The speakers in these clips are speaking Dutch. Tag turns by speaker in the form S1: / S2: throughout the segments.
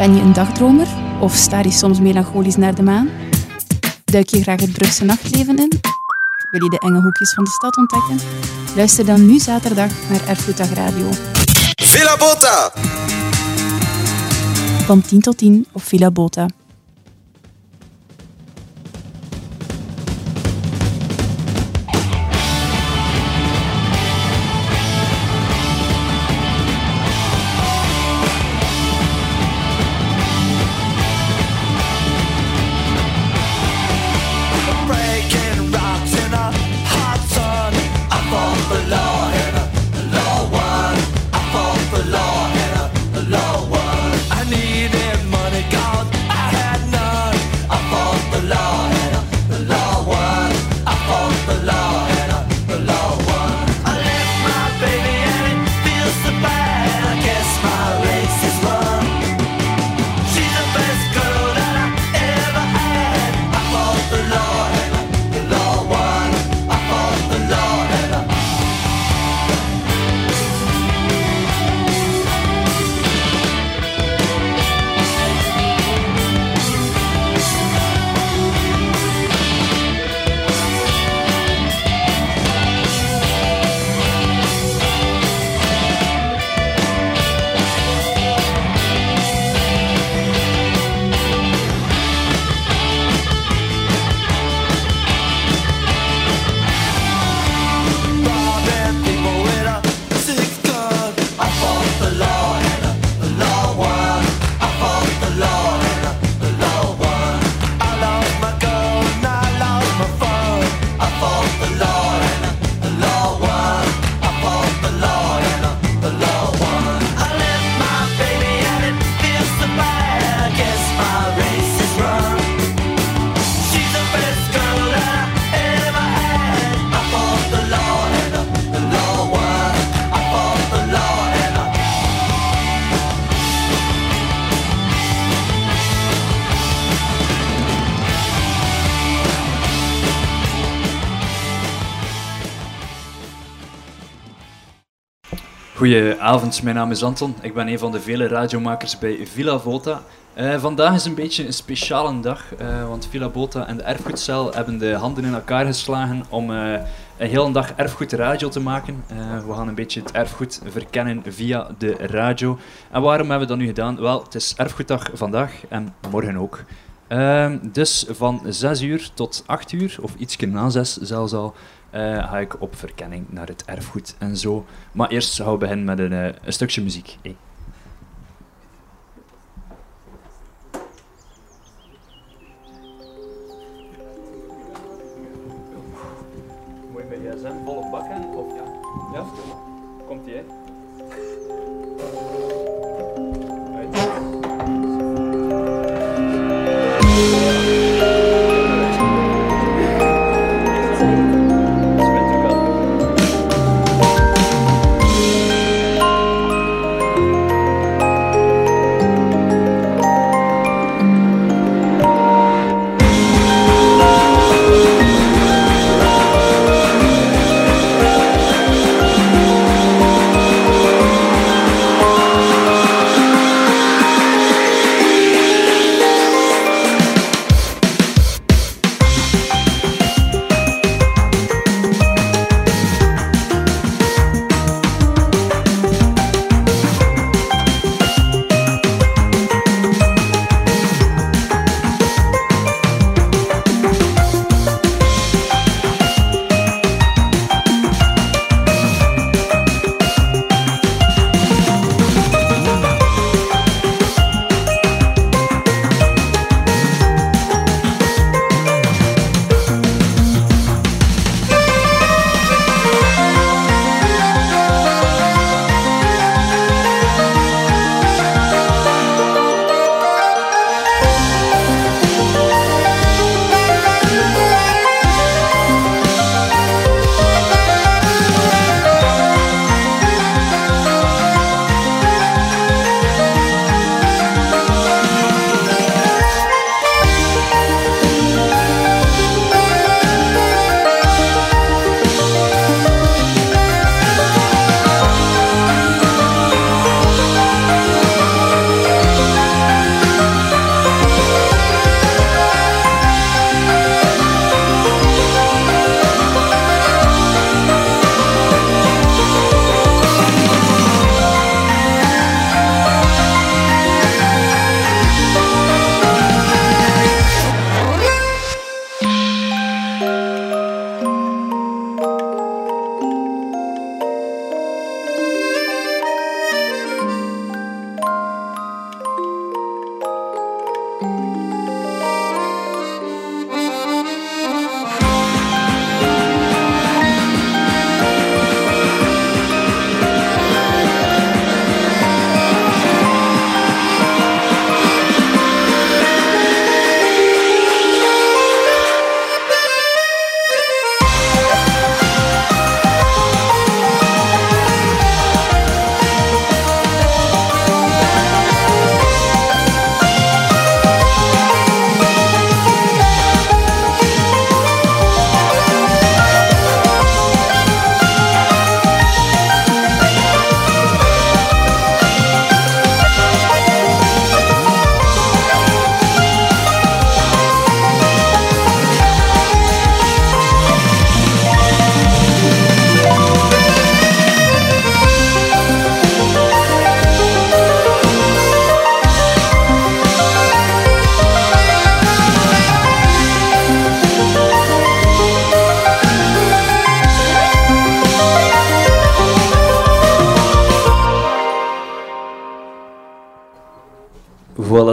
S1: Ben je een dagdromer of staar je soms melancholisch naar de maan? Duik je graag het Brugse nachtleven in? Wil je de enge hoekjes van de stad ontdekken? Luister dan nu zaterdag naar Erfgoeddag Radio.
S2: Villa Bota!
S1: Van 10 tot 10 op Villa Bota.
S3: Goedenavond, mijn naam is Anton. Ik ben een van de vele radiomakers bij Villa Volta. Eh, vandaag is een beetje een speciale dag, eh, want Villa Volta en de Erfgoedcel hebben de handen in elkaar geslagen om eh, een hele dag erfgoed radio te maken. We gaan een beetje het erfgoed verkennen via de radio. En waarom hebben we dat nu gedaan? Wel, het is erfgoeddag vandaag en morgen ook. Ehm, dus van 6 uur tot 8 uur, of iets na 6 zelfs al, eh, ga ik op verkenning naar het erfgoed en zo. Maar eerst gaan we beginnen met een, eh, een stukje muziek. Hey.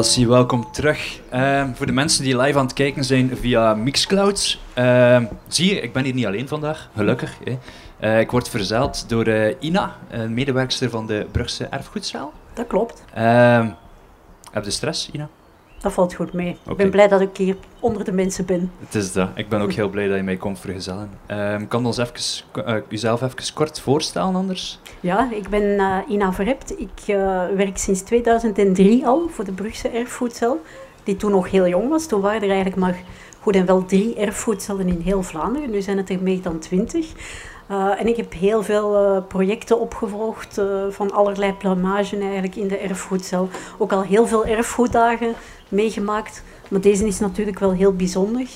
S3: Zie, welkom terug. Ehm, voor de mensen die live aan het kijken zijn via Mixcloud. ehm, zie je, ik ben hier niet alleen vandaag, gelukkig. Hè. Eh, ik word verzeld door eh, Ina, een medewerkster van de Brugse Erfgoedzaal.
S4: Dat klopt.
S3: Ehm, heb je stress, Ina?
S4: Dat valt goed mee. Ik ben blij dat ik hier onder de mensen ben.
S3: Het is dat. Ik ben ook heel blij dat je mij komt vergezellen. Ehm kan je ons even, eh, jezelf even kort voorstellen anders?
S4: Ja, ik ben eh, Ina Verhept. Ik eh, werk sinds 2003 al voor de Brugse Erfgoedcel, die toen nog heel jong was. Toen waren er eigenlijk maar goed en wel drie erfgoedcellen in heel Vlaanderen. Nu zijn het er meer dan twintig. Eh, en ik heb heel veel eh, projecten opgevolgd, eh, van allerlei plamagen eigenlijk in de erfgoedcel. Ook al heel veel erfgoeddagen meegemaakt. Maar deze is natuurlijk wel heel bijzonder.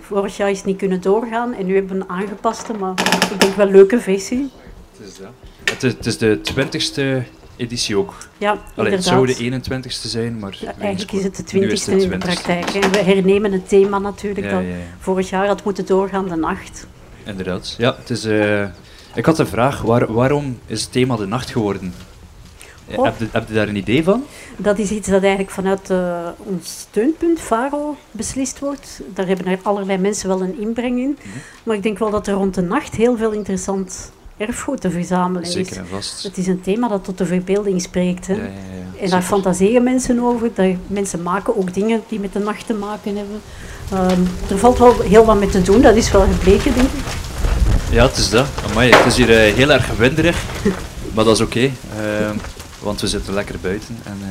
S4: Vorig jaar is het niet kunnen doorgaan en nu hebben we een aangepaste, maar ik denk wel leuke versie.
S3: Het is dat. Het is, het is de twintigste editie ook.
S4: Ja,
S3: Allee, het zou de 21ste zijn, maar...
S4: Ja, eigenlijk is het de
S3: nu
S4: twintigste in de
S3: 20ste.
S4: praktijk. En we hernemen het thema natuurlijk
S3: Ja,
S4: dat
S3: ja,
S4: vorig jaar had moeten doorgaan, de nacht.
S3: Inderdaad. Ja, het is... eh, ik had een vraag. Waar, waarom is het thema de nacht geworden?
S4: Oh.
S3: Heb, je, heb je daar een idee van?
S4: Dat is iets dat eigenlijk vanuit eh, ons steunpunt, FARO, beslist wordt. Daar hebben er allerlei mensen wel een inbreng in.
S3: Mhm.
S4: Maar ik denk wel dat er rond de nacht heel veel interessant erfgoed te verzamelen is.
S3: Zeker en vast.
S4: Het is een thema dat tot de verbeelding spreekt. Hè?
S3: Ja, ja, ja.
S4: En daar fantaseren mensen over. Daar, mensen maken ook dingen die met de nacht te maken hebben. Ehm, er valt wel heel wat mee te doen, dat is wel gebleken, denk ik.
S3: Ja, het is dat. Amai, het is hier eh, heel erg winderig, maar dat is oké. ehm, want we zitten lekker buiten en eh,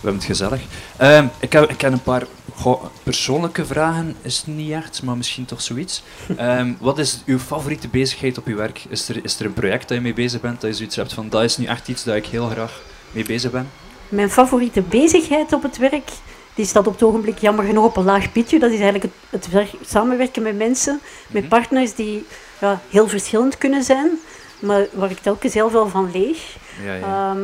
S3: we hebben het gezellig. Ehm, ik, heb, ik heb een paar goh, persoonlijke vragen, is het niet echt, maar misschien toch zoiets. Ehm, wat is uw favoriete bezigheid op uw werk? Is er, is er een project dat je mee bezig bent, dat je zoiets hebt van, dat is nu echt iets dat ik heel graag mee bezig ben?
S4: Mijn favoriete bezigheid op het werk, die staat op het ogenblik jammer genoeg op een laag pitje. Dat is eigenlijk het, het werk- samenwerken met mensen, met
S3: Mhm.
S4: partners die ja, heel verschillend kunnen zijn, maar waar ik telkens heel veel van leeg.
S3: Ja, ja.
S4: Ehm,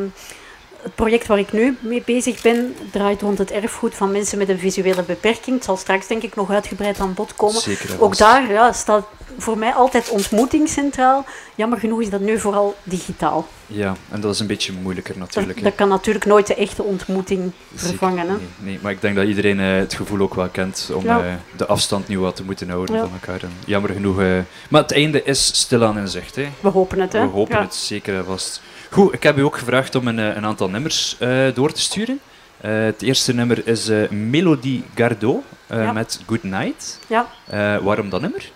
S4: het project waar ik nu mee bezig ben, draait rond het erfgoed van mensen met een visuele beperking. Het zal straks denk ik nog uitgebreid aan bod komen.
S3: Zeker
S4: Ook daar ja, staat voor mij altijd ontmoeting centraal. Jammer genoeg is dat nu vooral digitaal.
S3: Ja, en dat is een beetje moeilijker natuurlijk.
S4: dat kan natuurlijk nooit de echte ontmoeting
S3: Zeker.
S4: vervangen. Hè?
S3: Nee, nee, maar ik denk dat iedereen eh, het gevoel ook wel kent om
S4: Ja.
S3: eh, de afstand nu wat te moeten houden
S4: Ja.
S3: van elkaar. En jammer genoeg. eh, maar het einde is stilaan in zicht. Hè.
S4: We hopen het, hè?
S3: We hopen
S4: Ja.
S3: het zeker en vast. Goed, ik heb u ook gevraagd om een, een aantal nummers door te sturen. Het eerste nummer is eh Melodie Gardot
S4: Ja.
S3: met Good Night.
S4: Ja.
S3: Waarom dat nummer?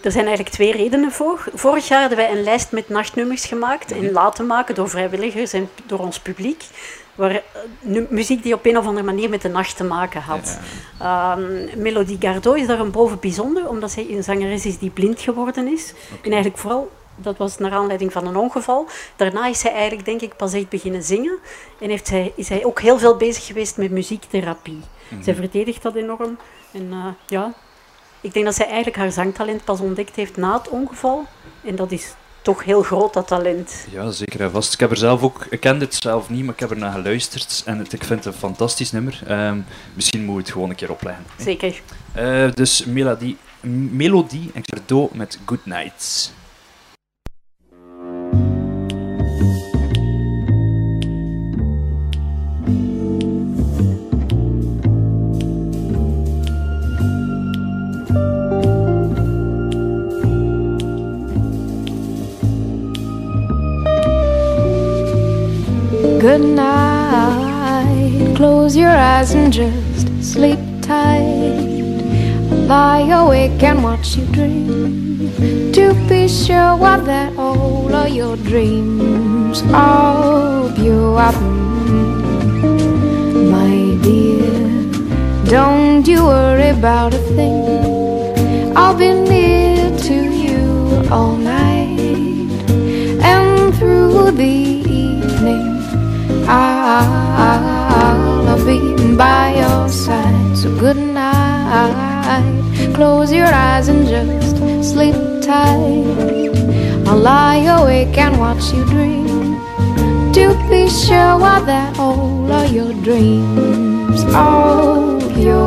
S4: Er zijn eigenlijk twee redenen voor. Vorig jaar hadden wij een lijst met nachtnummers gemaakt en laten maken door vrijwilligers en door ons publiek. Waar, eh, muziek die op een of andere manier met de nacht te maken had. Ehm, Melodie Gardot is daar een boven bijzonder, omdat zij een zangeres is die blind geworden is. En eigenlijk vooral, dat was naar aanleiding van een ongeval. Daarna is zij eigenlijk, denk ik, pas echt beginnen zingen. En heeft zij, is zij ook heel veel bezig geweest met muziektherapie.
S3: Mhm.
S4: Zij verdedigt dat enorm. En eh, ja, ik denk dat zij eigenlijk haar zangtalent pas ontdekt heeft na het ongeval. En dat is toch heel groot, dat talent.
S3: Ja, zeker en vast. Ik heb er zelf ook, ik kende het zelf niet, maar ik heb er naar geluisterd en het, ik vind het een fantastisch nummer. Ehm, misschien moet we het gewoon een keer opleggen.
S4: Zeker.
S3: Eh, dus Melodie, Melodie en Gardot met Good Night.
S5: Good night. Close your eyes and just sleep tight. Lie awake and watch you dream. To be sure what that all of your dreams of you are. My dear, don't you worry about a thing. I'll be near to you all night and through the I'll be by your side. So good night. Close your eyes and just sleep tight. I'll lie awake and watch you dream. To be sure what that all of your dreams of you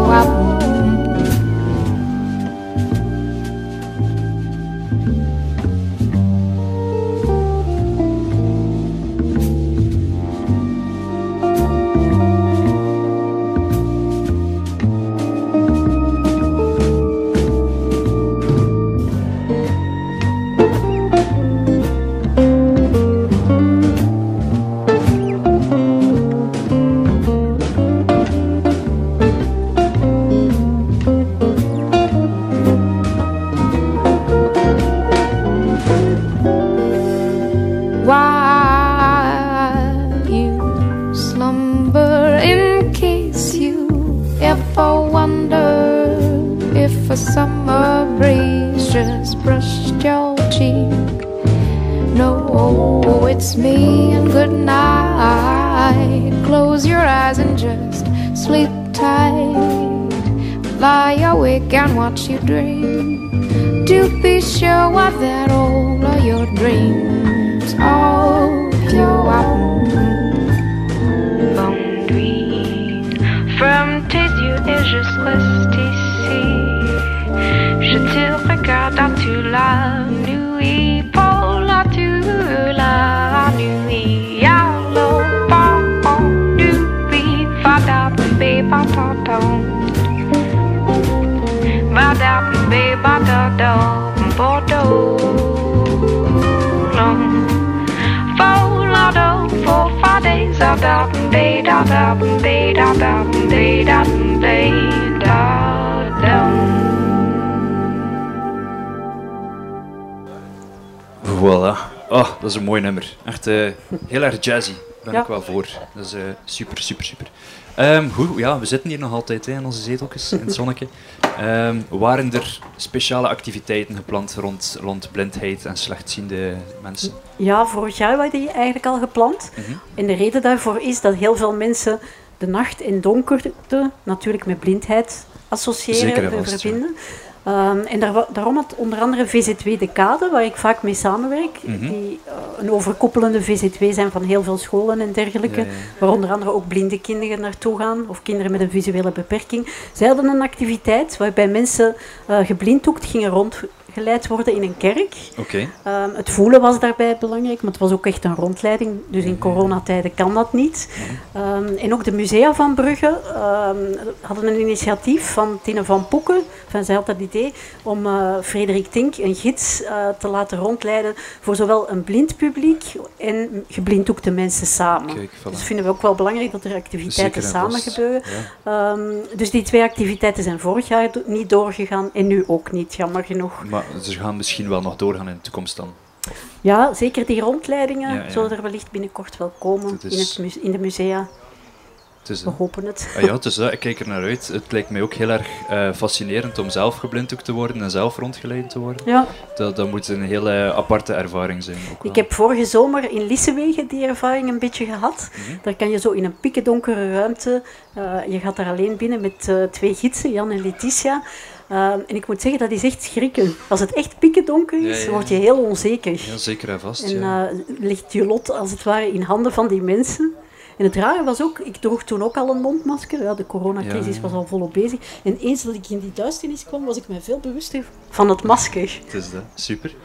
S3: heel erg jazzy. Daar ben ik wel voor. Dat is eh, super, super, super. Ehm, goed, ja, we zitten hier nog altijd hè, in onze zeteltjes, in het zonnetje. Ehm, waren er speciale activiteiten gepland rond, rond blindheid en slechtziende mensen?
S4: Ja, vorig jaar waren die eigenlijk al gepland.
S3: Mhm.
S4: En de reden daarvoor is dat heel veel mensen de nacht en donkerte natuurlijk met blindheid associëren
S3: en
S4: en
S3: vast, ja.
S4: Ehm, en daar, daarom had onder andere VZ2 De Kade, waar ik vaak mee samenwerk,
S3: Mhm.
S4: die eh, een overkoepelende VZ2 zijn van heel veel scholen en dergelijke,
S3: Ja, ja.
S4: waar onder andere ook blinde kinderen naartoe gaan, of kinderen met een visuele beperking. Zij hadden een activiteit waarbij mensen eh geblinddoekt gingen rondgeleid worden in een kerk.
S3: Oké.
S4: Ehm, het voelen was daarbij belangrijk, maar het was ook echt een rondleiding. Dus in coronatijden kan dat niet. Ehm, en ook de musea van Brugge ehm, hadden een initiatief van Tine van Poeken. Enfin, zij had dat idee om eh, Frederik Tink, een gids, eh, te laten rondleiden voor zowel een blind publiek en geblinddoekte mensen samen.
S3: Kijk, voilà.
S4: Dus vinden we ook wel belangrijk dat er activiteiten samen
S3: vast.
S4: gebeuren.
S3: Ja.
S4: Dus die twee activiteiten zijn vorig jaar do- niet doorgegaan en nu ook niet, jammer genoeg.
S3: Maar ze gaan misschien wel nog doorgaan in de toekomst dan.
S4: Ja, zeker die rondleidingen
S3: Ja, ja.
S4: zullen er wellicht binnenkort wel komen in, het in de musea. We hopen het.
S3: Ah ja, het is dat. Ik kijk er naar uit. Het lijkt mij ook heel erg eh, fascinerend om zelf geblinddoekt te worden en zelf rondgeleid te worden.
S4: Ja,
S3: Dat, dat moet een hele aparte ervaring zijn. Ook
S4: ik heb vorige zomer in Lissewegen die ervaring een beetje gehad.
S3: Mhm.
S4: Daar kan je zo in een pikkendonkere ruimte, eh, je gaat daar alleen binnen met eh, twee gidsen, Jan en Letitia. Eh, en ik moet zeggen, dat is echt schrikken. Als het echt pikkendonker is,
S3: Ja, ja.
S4: word je heel onzeker.
S3: Ja, zeker en vast.
S4: En eh, ligt je lot als het ware in handen van die mensen. En het rare was ook, ik droeg toen ook al een mondmasker. Ja, de coronacrisis was al volop bezig. En eens dat ik in die duisternis kwam, was ik mij veel bewuster van het masker.
S3: Het is dat. Super.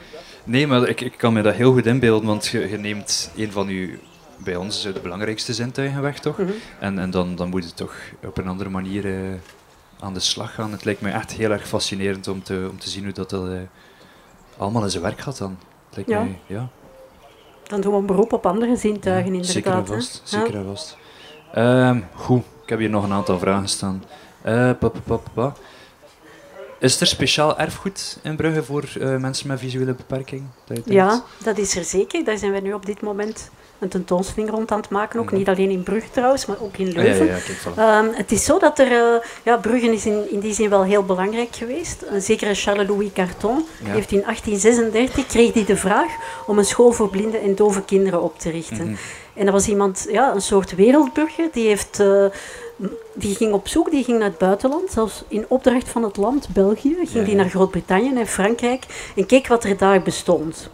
S3: Nee, maar ik, ik kan me dat heel goed inbeelden, want je, je neemt een van uw, bij ons de belangrijkste zintuigen weg, toch?
S4: Mhm.
S3: En, en dan, dan moet je toch op een andere manier eh, aan de slag gaan. Het lijkt me echt heel erg fascinerend om te, om te zien hoe dat, dat eh, allemaal in zijn werk gaat dan. Het lijkt
S4: Ja.
S3: mij, ja.
S4: Dan doen we een beroep op andere zintuigen,
S3: Ja, Zeker en
S4: inderdaad. hè.
S3: vast. Zeker en vast. Ehm, goed, ik heb hier nog een aantal vragen staan. Pa, pa, pa, pa, pa. Is er speciaal erfgoed in Brugge voor eh, mensen met visuele beperking? Dat?
S4: Ja, dat is er zeker. Daar zijn we nu op dit moment een tentoonstelling rond aan het maken. Ook
S3: Mhm.
S4: niet alleen in Brugge trouwens, maar ook in
S3: Ah,
S4: Leuven.
S3: ja.
S4: Ehm, het is zo dat er, eh, ja, Brugge is in, in die zin wel heel belangrijk geweest. Een zekere Charles-Louis Carton heeft in 1836 kreeg hij de vraag om een school voor blinde en dove kinderen op te richten.
S3: Mhm.
S4: En dat was iemand, ja, een soort wereldburger, die heeft... eh, die ging op zoek, die ging naar het buitenland, zelfs in opdracht van het land België, ging
S3: Ja,
S4: die naar Groot-Brittannië en Frankrijk en keek wat er daar bestond.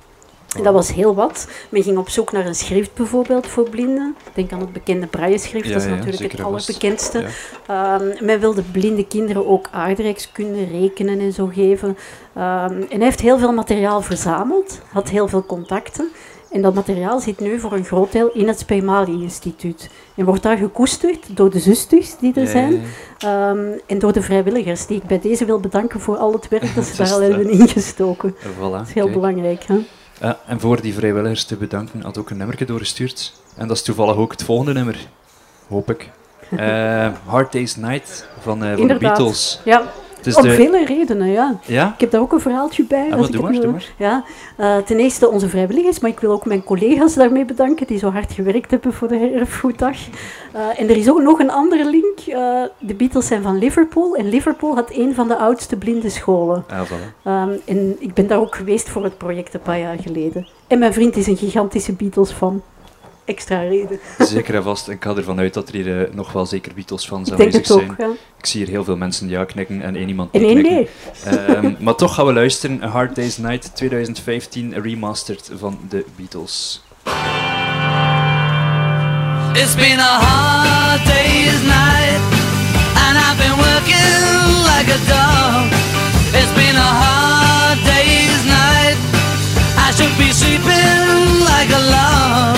S4: Dat was heel wat. Men ging op zoek naar een schrift bijvoorbeeld voor blinden. Denk aan het bekende braille-schrift,
S3: Ja,
S4: dat is
S3: ja,
S4: natuurlijk het allerbekendste.
S3: Ja.
S4: Ehm, men wilde blinde kinderen ook aardrijkskunde, rekenen en zo geven. Ehm, en hij heeft heel veel materiaal verzameld, had heel veel contacten. En dat materiaal zit nu voor een groot deel in het Spijmali-instituut. En wordt daar gekoesterd door de zusters die er zijn. ehm, en door de vrijwilligers, die ik bij deze wil bedanken voor al het werk dat ze daar al hebben ingestoken.
S3: Voilà,
S4: Dat is heel belangrijk. Hè?
S3: Ja, en voor die vrijwilligers te bedanken, had ook een nummertje doorgestuurd. En dat is toevallig ook het volgende nummer. Hoop ik. Eh, Hard Day's Night van, eh, van de. Beatles.
S4: Ja, Om
S3: de...
S4: vele redenen, ja.
S3: Ja?
S4: Ik heb daar ook een verhaaltje bij. als ik
S3: maar,
S4: wil- Ja, eh, ten eerste onze vrijwilligers, maar ik wil ook mijn collega's daarmee bedanken die zo hard gewerkt hebben voor de erfgoeddag. Eh, en er is ook nog een andere link. eh, de Beatles zijn van Liverpool en Liverpool had een van de oudste blinde scholen.
S3: Ah.
S4: Ehm, en ik ben daar ook geweest voor het project een paar jaar geleden. En mijn vriend is een gigantische Beatles-fan. Extra reden.
S3: Zeker en vast. Ik ga ervan uit dat er hier eh, nog wel zeker Beatles fans
S4: Ik denk
S3: aanwezig
S4: het ook.
S3: zijn.
S4: Ja.
S3: Ik zie hier heel veel mensen ja knikken en één iemand niet
S4: nee.
S3: Ehm, maar toch gaan we luisteren. A Hard Day's Night 2015 remastered van de Beatles.
S6: It's been a hard day's night, and I've been working like a dog. It's been a hard day's night. I should be sleeping like a log.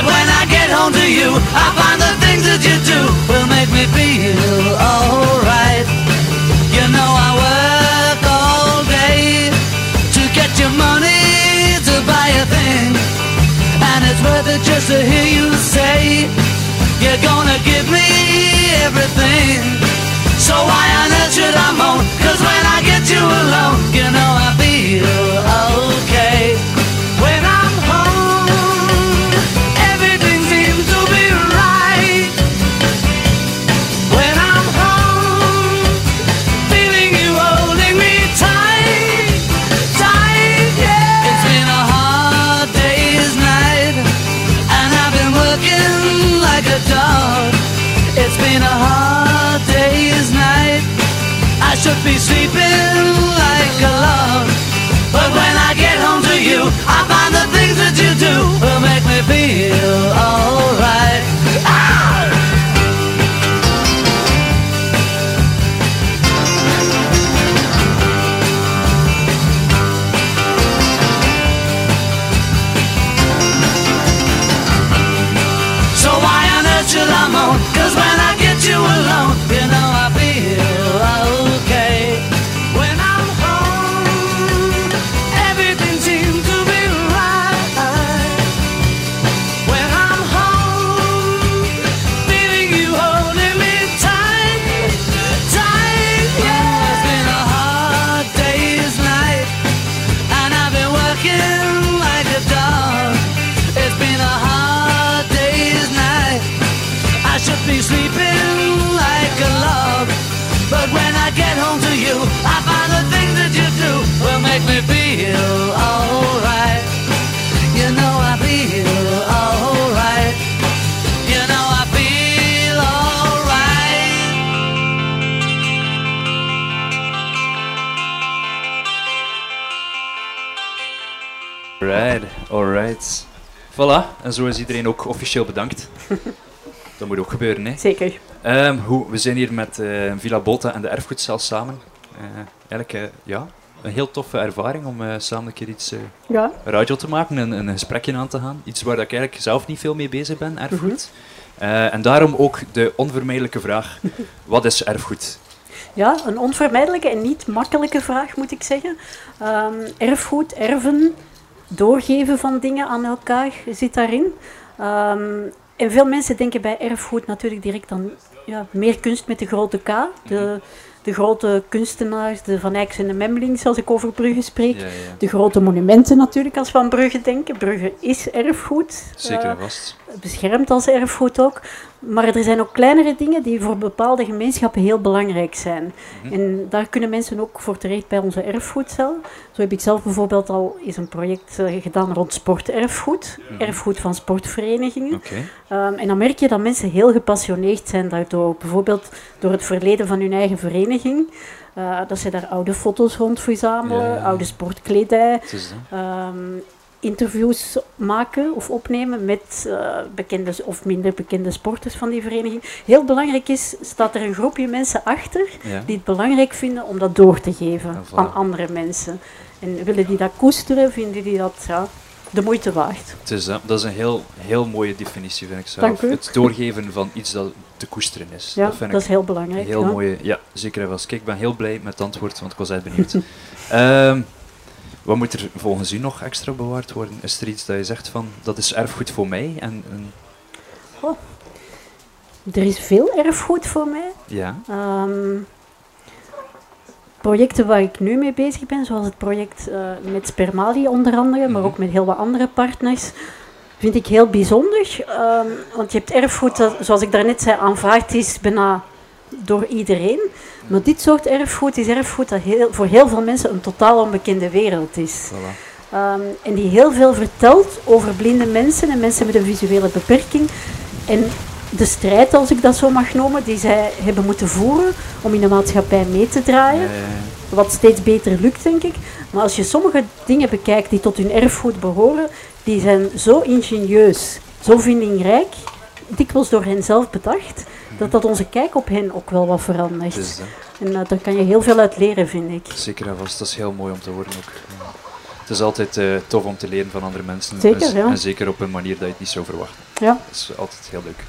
S6: But when I get home to you, I find the things that you do will make me feel alright. You know I work all day to get your money to buy a thing. And it's worth it just to hear you say You're gonna give me everything So why on earth should I moan? Cause when I get you alone You know I feel okay been a hard day's night. I should be sleeping like a log. But when I get home to you I find the things that you do Will make me feel
S3: Voilà, en zo is iedereen ook officieel bedankt. Dat moet ook gebeuren, hè.
S4: Zeker.
S3: Ehm, hoe, we zijn hier met eh, Villa Bota en de Erfgoedcel samen. Eh, eigenlijk, eh, ja, een heel toffe ervaring om samen een keer iets
S4: Ja.
S3: radio te maken en een gesprekje aan te gaan. Iets waar ik eigenlijk zelf niet veel mee bezig ben, erfgoed. Eh, en daarom ook de onvermijdelijke vraag, wat is erfgoed?
S4: Ja, een onvermijdelijke en niet makkelijke vraag moet ik zeggen. Ehm, erfgoed, erven, doorgeven van dingen aan elkaar zit daarin. Ehm, en veel mensen denken bij erfgoed natuurlijk direct aan ja, meer kunst met de grote K. De, de grote kunstenaars, de Van Eycks en de Memlings, als ik over Brugge spreek.
S3: Ja, ja,
S4: De grote monumenten natuurlijk, als we aan Brugge denken. Brugge is erfgoed.
S3: zeker
S4: Eh,
S3: en vast.
S4: Beschermd als erfgoed ook. Maar er zijn ook kleinere dingen die voor bepaalde gemeenschappen heel belangrijk zijn.
S3: Mhm.
S4: En daar kunnen mensen ook voor terecht bij onze erfgoedcel. Zo heb ik zelf bijvoorbeeld al eens een project eh, gedaan rond sporterfgoed.
S3: Mhm.
S4: Erfgoed van sportverenigingen. Ehm, en dan merk je dat mensen heel gepassioneerd zijn daardoor. Bijvoorbeeld door het verleden van hun eigen vereniging. Eh, dat ze daar oude foto's rond verzamelen,
S3: Ja, ja, ja.
S4: oude sportkledij. Interviews maken of opnemen met eh, bekende of minder bekende sporters van die vereniging. Heel belangrijk is, staat er een groepje mensen achter
S3: Ja.
S4: die het belangrijk vinden om dat door te geven
S3: Ja,
S4: aan andere mensen. En willen die dat koesteren, vinden die dat ja, de moeite waard.
S3: Het is dat. Is een heel, heel mooie definitie, vind ik zelf. Het doorgeven van iets dat te koesteren is.
S4: Ja,
S3: dat vind
S4: dat
S3: ik
S4: is heel belangrijk.
S3: Heel
S4: ja.
S3: mooie, ja, zeker en vast. Kijk, ik ben heel blij met het antwoord, want ik was echt benieuwd. Ehm, wat moet er volgens u nog extra bewaard worden? Is er iets dat je zegt van, dat is erfgoed voor mij? En, en
S4: Er is veel erfgoed voor mij.
S3: ja,
S4: Ehm, projecten waar ik nu mee bezig ben, zoals het project eh, met Spermali onder andere, maar
S3: Mhm.
S4: ook met heel wat andere partners. vind ik heel bijzonder. ehm, want je hebt erfgoed, dat, zoals ik daarnet zei, aanvaard is bijna door iedereen. Maar dit soort erfgoed is erfgoed dat heel, voor heel veel mensen een totaal onbekende wereld is.
S3: Voilà.
S4: Ehm, en die heel veel vertelt over blinde mensen en mensen met een visuele beperking. En de strijd, als ik dat zo mag noemen, die zij hebben moeten voeren om in de maatschappij mee te draaien. Wat steeds beter lukt, denk ik. Maar als je sommige dingen bekijkt die tot hun erfgoed behoren, die zijn zo ingenieus, zo vindingrijk, dikwijls door hen zelf bedacht, dat dat onze kijk op hen ook wel wat verandert.
S3: hè.
S4: En eh, daar kan je heel veel uit leren, vind ik.
S3: Zeker en vast, dat is heel mooi om te horen ook. Het is altijd eh, tof om te leren van andere mensen.
S4: Zeker,
S3: en,
S4: ja.
S3: en zeker op een manier dat je het niet zou verwachten.
S4: Ja,
S3: Dat is altijd heel leuk.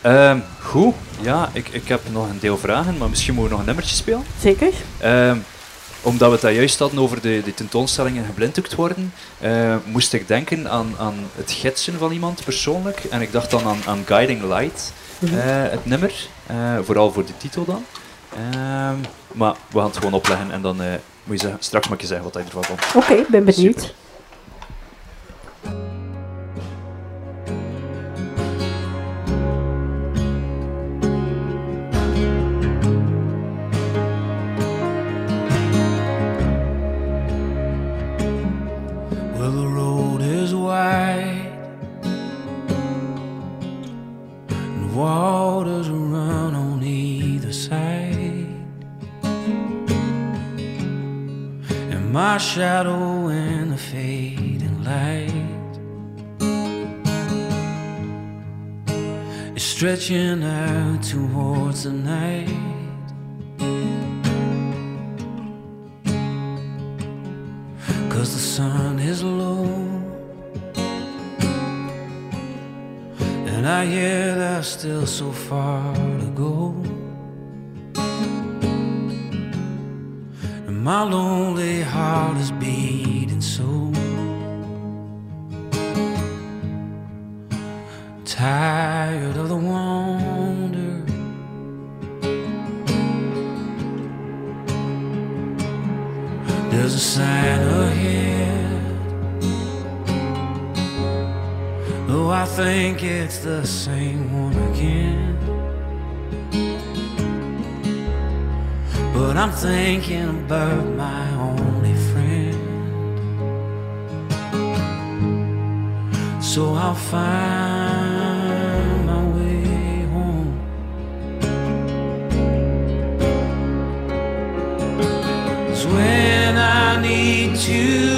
S3: Ehm, goed, ja, ik, ik heb nog een deel vragen, maar misschien moeten we nog een nummertje spelen.
S4: zeker.
S3: Ehm, omdat we het daar juist hadden over de, de tentoonstellingen geblinddoekt worden, eh, moest ik denken aan, aan het gidsen van iemand persoonlijk. En ik dacht dan aan, aan Guiding Light, het nummer. eh, vooral voor de titel dan. Ehm, maar we gaan het gewoon opleggen en dan eh, moet je zeggen- straks mag je zeggen wat hij ervan vond.
S4: Oké, ik ben benieuwd.
S3: Super.
S6: Well, the road is wide waters run on either side, and my shadow in the fading light is stretching out towards the night. Cause the sun is low And I hear there's still so far to go. And my lonely heart is beating so. Tired of the wonder. There's a sign ahead. Though I think it's the same one again. But I'm thinking about my only friend. So I'll find my way home. when I need to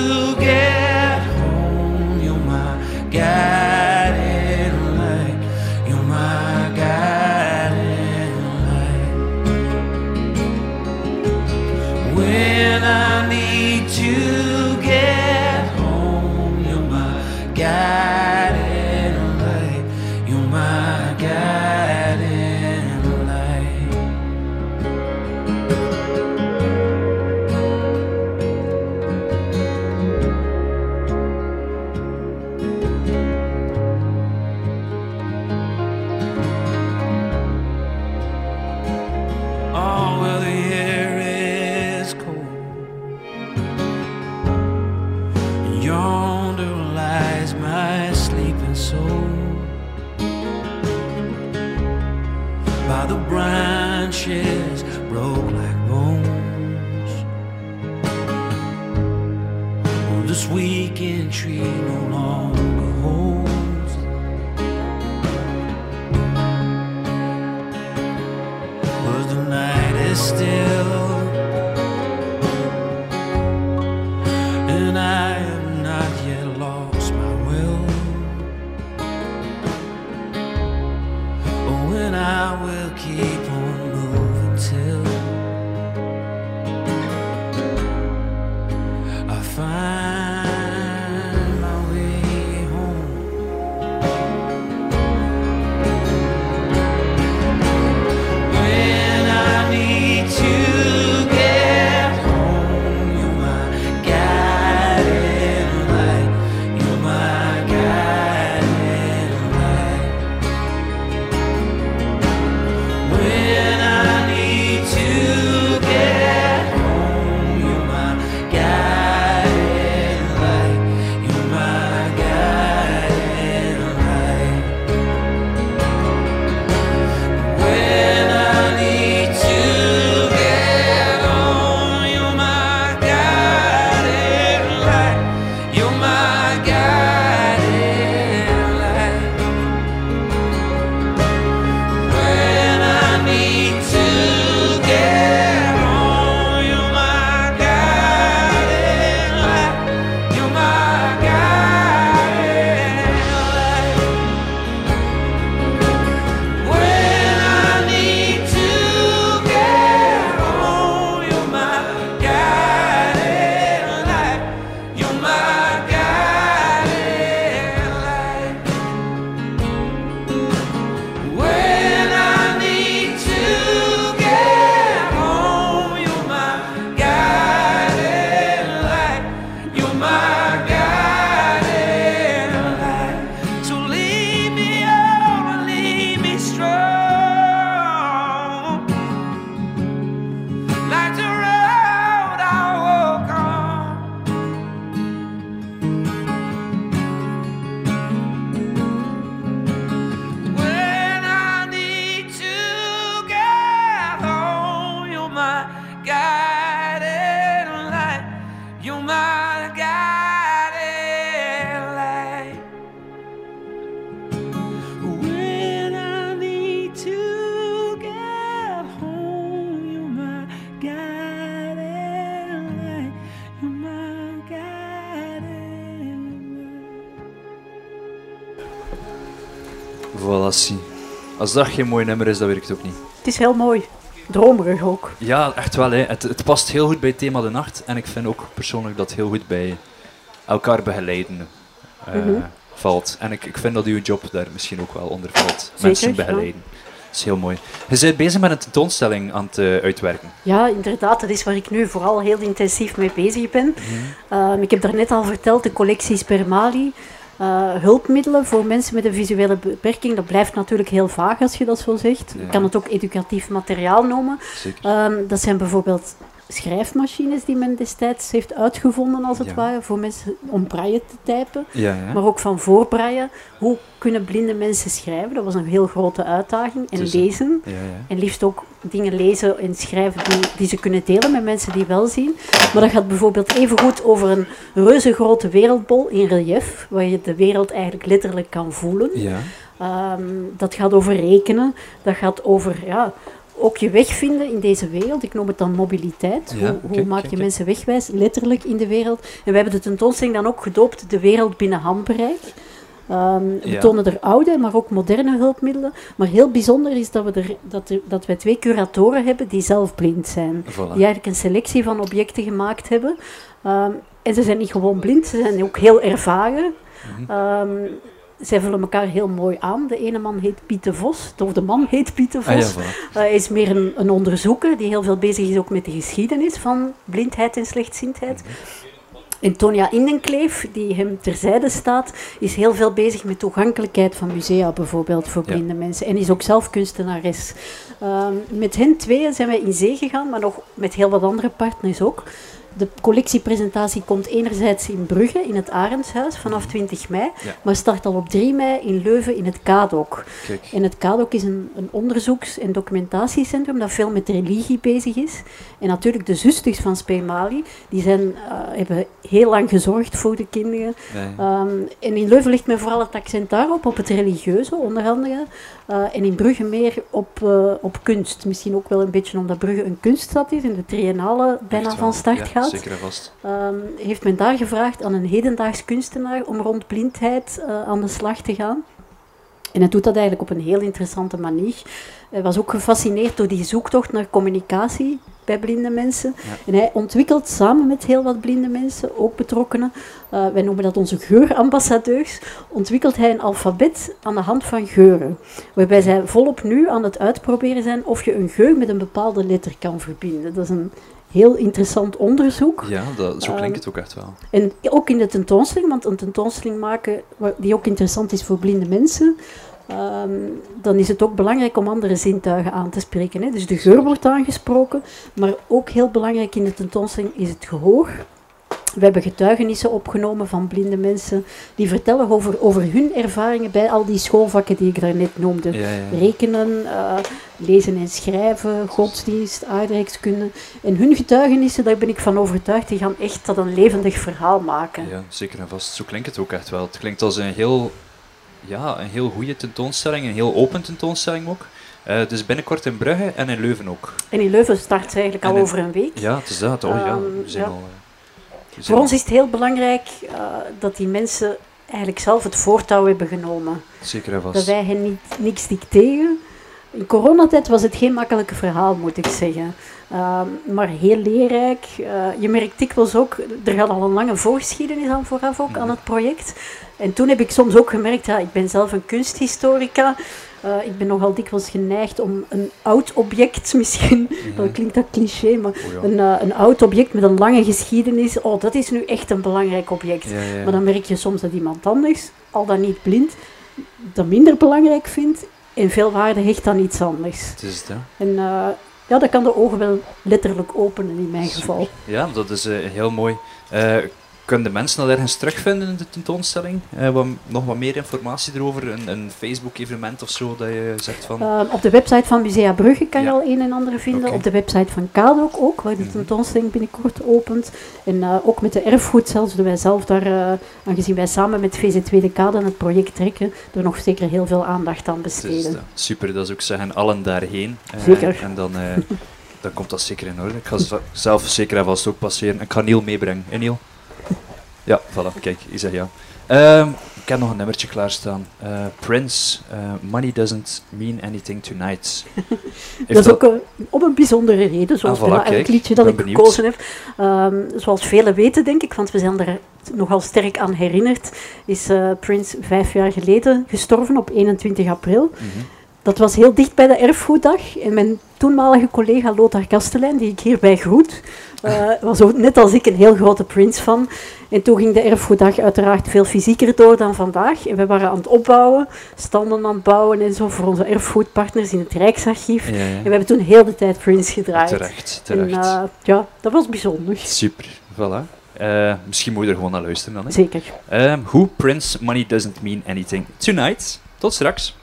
S3: Als dat geen mooi nummer is, dan ik het ook niet.
S4: Het is heel mooi. Dromerig ook.
S3: Ja, echt wel. Hè. Het, het past heel goed bij het thema de nacht. En ik vind ook persoonlijk dat het heel goed bij elkaar begeleiden eh,
S4: Mhm.
S3: valt. En ik, ik vind dat uw job daar misschien ook wel onder valt.
S4: Zeker,
S3: Mensen
S4: ja.
S3: begeleiden. Dat is heel mooi. Je bent bezig met een tentoonstelling aan het eh, uitwerken.
S4: Ja, inderdaad. Dat is waar ik nu vooral heel intensief mee bezig ben.
S3: Mhm.
S4: Ehm, ik heb daarnet al verteld, de collectie Spermali. Eh, hulpmiddelen voor mensen met een visuele beperking. Dat blijft natuurlijk heel vaag als je dat zo zegt.
S3: Ja.
S4: Je kan het ook educatief materiaal noemen. Ehm, dat zijn bijvoorbeeld schrijfmachines die men destijds heeft uitgevonden, als het
S3: Ja.
S4: ware, voor mensen om braille te typen.
S3: ja, ja.
S4: Maar ook van voorbraille. Hoe kunnen blinde mensen schrijven? Dat was een heel grote uitdaging. En
S3: Dus-
S4: lezen. En liefst ook dingen lezen en schrijven die, die ze kunnen delen met mensen die wel zien. Maar dat gaat bijvoorbeeld even goed over een reuze grote wereldbol in relief, waar je de wereld eigenlijk letterlijk kan voelen. Ehm, dat gaat over rekenen, dat gaat over ja, ook je weg vinden in deze wereld. Ik noem het dan mobiliteit.
S3: Ja,
S4: hoe maak je mensen wegwijs, letterlijk in de wereld. En we hebben de tentoonstelling dan ook gedoopt De Wereld Binnen Handbereik. Ehm, we
S3: Ja.
S4: tonen er oude, maar ook moderne hulpmiddelen. Maar heel bijzonder is dat, we er, dat, er, dat wij twee curatoren hebben die zelf blind zijn.
S3: Voilà.
S4: Die eigenlijk een selectie van objecten gemaakt hebben. Ehm, en ze zijn niet gewoon blind, ze zijn ook heel ervaren.
S3: Mhm.
S4: Ehm, zij vullen elkaar heel mooi aan. De ene man heet Piet de Vos, of de man heet Piet de Vos.
S3: Ah, ja, voilà.
S4: Hij is meer een, een onderzoeker die heel veel bezig is ook met de geschiedenis van blindheid en slechtziendheid. En Tonia Indenkleef, die hem terzijde staat, is heel veel bezig met toegankelijkheid van musea bijvoorbeeld voor
S3: Ja.
S4: blinde mensen. En is ook zelf kunstenares. Ehm, met hen tweeën zijn wij in zee gegaan, maar nog met heel wat andere partners ook. De collectiepresentatie komt enerzijds in Brugge, in het Arendshuis, vanaf 20 mei.
S3: Ja.
S4: Maar start al op 3 mei in Leuven, in het KADOK.
S3: Kijk.
S4: En het KADOK is een, een onderzoeks- en documentatiecentrum dat veel met religie bezig is. En natuurlijk de zusters van Spemali, die zijn, eh, hebben heel lang gezorgd voor de kinderen.
S3: Nee.
S4: Ehm, en in Leuven ligt men vooral het accent daarop, op het religieuze onder andere. Eh, en in Brugge meer op, eh, op kunst. Misschien ook wel een beetje omdat Brugge een kunststad is en de triennale bijna van start
S3: Ja, Zeker en vast.
S4: Ehm, heeft men daar gevraagd aan een hedendaags kunstenaar om rond blindheid eh, aan de slag te gaan. En hij doet dat eigenlijk op een heel interessante manier. Hij was ook gefascineerd door die zoektocht naar communicatie bij blinde mensen.
S3: Ja.
S4: En hij ontwikkelt samen met heel wat blinde mensen, ook betrokkenen, eh, wij noemen dat onze geurambassadeurs, ontwikkelt hij een alfabet aan de hand van geuren. Waarbij zij volop nu aan het uitproberen zijn of je een geur met een bepaalde letter kan verbinden. Dat is een heel interessant onderzoek.
S3: Ja, dat, zo
S4: Ehm,
S3: klinkt het ook echt wel.
S4: En ook in de tentoonstelling, want een tentoonstelling maken die ook interessant is voor blinde mensen, ehm, dan is het ook belangrijk om andere zintuigen aan te spreken. Hè. Dus de geur wordt aangesproken, maar ook heel belangrijk in de tentoonstelling is het gehoor. We hebben getuigenissen opgenomen van blinde mensen die vertellen over, over hun ervaringen bij al die schoolvakken die ik daarnet noemde.
S3: Ja, ja.
S4: Rekenen, eh, lezen en schrijven, godsdienst, aardrijkskunde. En hun getuigenissen, daar ben ik van overtuigd, die gaan echt tot een levendig verhaal maken.
S3: Ja, zeker en vast. Zo klinkt het ook echt wel. Het klinkt als een heel, ja, een heel goede tentoonstelling, een heel open tentoonstelling ook. Eh, dus binnenkort in Brugge en in Leuven ook.
S4: En in Leuven start ze eigenlijk al
S3: in-
S4: over een week.
S3: Ja, het is dat. Oh ja,
S4: Ehm,
S3: we zijn
S4: ja.
S3: al... zijn
S4: Voor ons is het heel belangrijk eh, dat die mensen eigenlijk zelf het voortouw hebben genomen.
S3: Zeker en
S4: Dat wij hen niet, niks dicteren. In coronatijd was het geen makkelijke verhaal, moet ik zeggen. Ehm, maar heel leerrijk. Eh, je merkt dikwijls ook, er gaat al een lange voorgeschiedenis aan vooraf ook aan
S3: Mhm.
S4: het project. En toen heb ik soms ook gemerkt, ja, ik ben zelf een kunsthistorica. Eh, ik ben nogal dikwijls geneigd om een oud object, misschien, dat klinkt dat cliché, maar
S3: Oh ja.
S4: een, eh, een oud object met een lange geschiedenis, oh, dat is nu echt een belangrijk object.
S3: Ja, ja.
S4: Maar dan merk je soms dat iemand anders, al dan niet blind, dat minder belangrijk vindt en veel waarde hecht aan iets anders.
S3: Het is het, hè.
S4: En eh, ja, dat kan de ogen wel letterlijk openen in mijn geval.
S3: Ja, dat is heel mooi. Kunnen de mensen dat ergens terugvinden in de tentoonstelling? Eh, wat, nog wat meer informatie erover? Een, een Facebook-evenement of zo dat je zegt van...
S4: Eh, op de website van Musea Brugge kan je al een en ander vinden. Op de website van Kadok ook, waar de
S3: Mhm.
S4: tentoonstelling binnenkort opent. En eh, ook met de erfgoed zelfs, doen wij zelf daar, eh, aangezien wij samen met VZ2 de Kade het project trekken, er nog zeker heel veel aandacht aan besteden.
S3: eh, super, dat is ook zeggen, allen daarheen.
S4: Zeker.
S3: En dan, dan komt dat zeker in orde. Ik ga zelf zeker en vast ook passeren. Ik ga Niel meebrengen. En Niel? Ja, voilà, kijk, zegt ja. Ehm,
S7: ik heb nog een nummertje klaarstaan. Eh, Prince, eh, Money Doesn't Mean Anything Tonight.
S4: Dat is ook eh, op een bijzondere reden, zoals
S7: Ah, voilà, kijk,
S4: liedje dat ik
S7: benieuwd.
S4: gekozen heb. Ehm, zoals velen weten, denk ik, want we zijn er nogal sterk aan herinnerd, is eh, Prince vijf jaar geleden gestorven op 21 april.
S7: Mhm.
S4: Dat was heel dicht bij de erfgoeddag. En mijn toenmalige collega Lothar Kastelein, die ik hierbij groet, eh, was ook net als ik een heel grote Prince-fan. En toen ging de erfgoeddag uiteraard veel fysieker door dan vandaag. En we waren aan het opbouwen, standen aan het bouwen en zo voor onze erfgoedpartners in het Rijksarchief.
S7: Ja, ja.
S4: En we hebben toen heel de tijd Prince gedraaid.
S7: Terecht,
S4: En
S7: terecht.
S4: eh, ja, dat was bijzonder.
S7: Super, voilà. Eh, misschien moet je er gewoon naar luisteren dan. Hè?
S4: Zeker.
S7: Ehm, Who Prince Money Doesn't Mean Anything Tonight. Tot straks.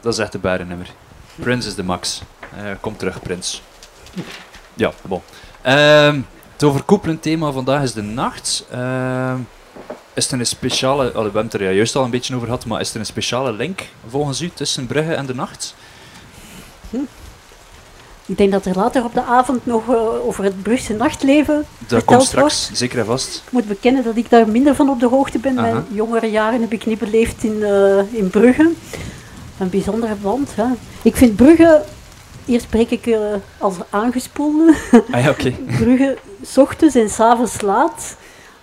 S3: Dat is echt de barennummer. Prince is de max. Eh, kom terug, Prins. Ja, bon. Ehm, het overkoepelend thema vandaag is de nacht. Ehm, is er een speciale... allee, we hebben het er ja juist al een beetje over gehad, maar is er een speciale link volgens u tussen Brugge en de nacht?
S4: Ik denk dat er later op de avond nog eh, over het Brugse nachtleven
S3: Dat komt straks,
S4: wordt.
S3: zeker en vast.
S4: Ik moet bekennen dat ik daar minder van op de hoogte ben. Mijn jongere jaren heb ik niet beleefd in, eh, in Brugge. Een bijzondere band. Hè. Ik vind Brugge, hier spreek ik eh, als aangespoelde,
S3: Ah ja, oké.
S4: Brugge s ochtends en s avonds laat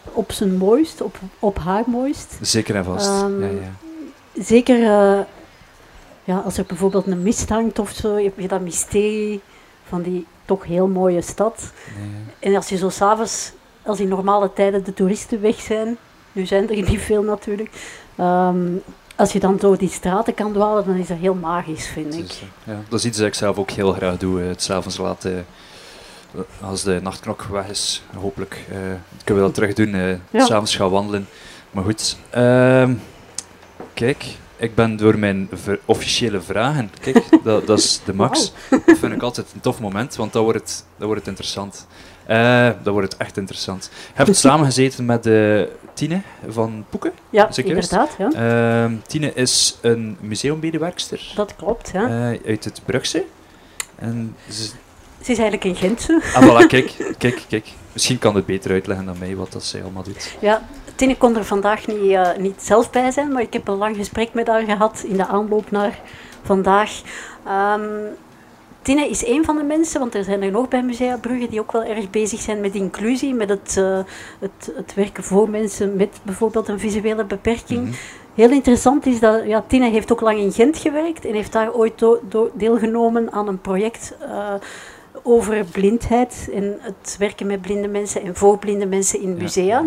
S4: op zijn mooist, op, op haar mooist.
S3: Zeker en vast.
S4: Ehm,
S3: ja, ja.
S4: Zeker eh, ja, als er bijvoorbeeld een mist hangt of zo, heb je dat mysterie van die toch heel mooie stad.
S3: Nee,
S4: En als je zo s'avonds, als in normale tijden de toeristen weg zijn, nu zijn er niet veel natuurlijk, ehm, als je dan door die straten kan dwalen, dan is dat heel magisch, vind ik.
S3: is, ja, dat is iets dat ik zelf ook heel graag doe. het s'avonds laat, eh, als de nachtklok weg is, hopelijk eh, kunnen we dat terug doen. eh
S4: Ja.
S3: S'avonds gaan wandelen. Maar goed, ehm, kijk, ik ben door mijn officiële vragen. Kijk, dat, dat is de max. Dat vind ik altijd een tof moment, want dan wordt het, dan wordt het interessant. Eh, dan wordt het echt interessant. Je hebt samengezeten met de Tine van Poeken.
S4: Ja, inderdaad. Ja.
S3: Ehm, Tine is een museummedewerkster
S4: Dat klopt. Ja.
S3: eh, uit het Brugse. En ze,
S4: Ze is eigenlijk een Gentse.
S3: ah, voilà, kijk, kijk, kijk. Misschien kan het beter uitleggen dan mij wat dat zij allemaal doet.
S4: Ja, Tine kon er vandaag niet, eh, niet zelf bij zijn, maar ik heb een lang gesprek met haar gehad in de aanloop naar vandaag. Ehm, Tine is een van de mensen, want er zijn er nog bij Musea Brugge die ook wel erg bezig zijn met inclusie, met het, eh, het, het werken voor mensen met bijvoorbeeld een visuele beperking.
S3: Mhm.
S4: Heel interessant is dat ja, Tine heeft ook lang in Gent gewerkt en heeft daar ooit deelgenomen aan een project eh, over blindheid en het werken met blinde mensen en voor blinde mensen in musea.
S3: ja.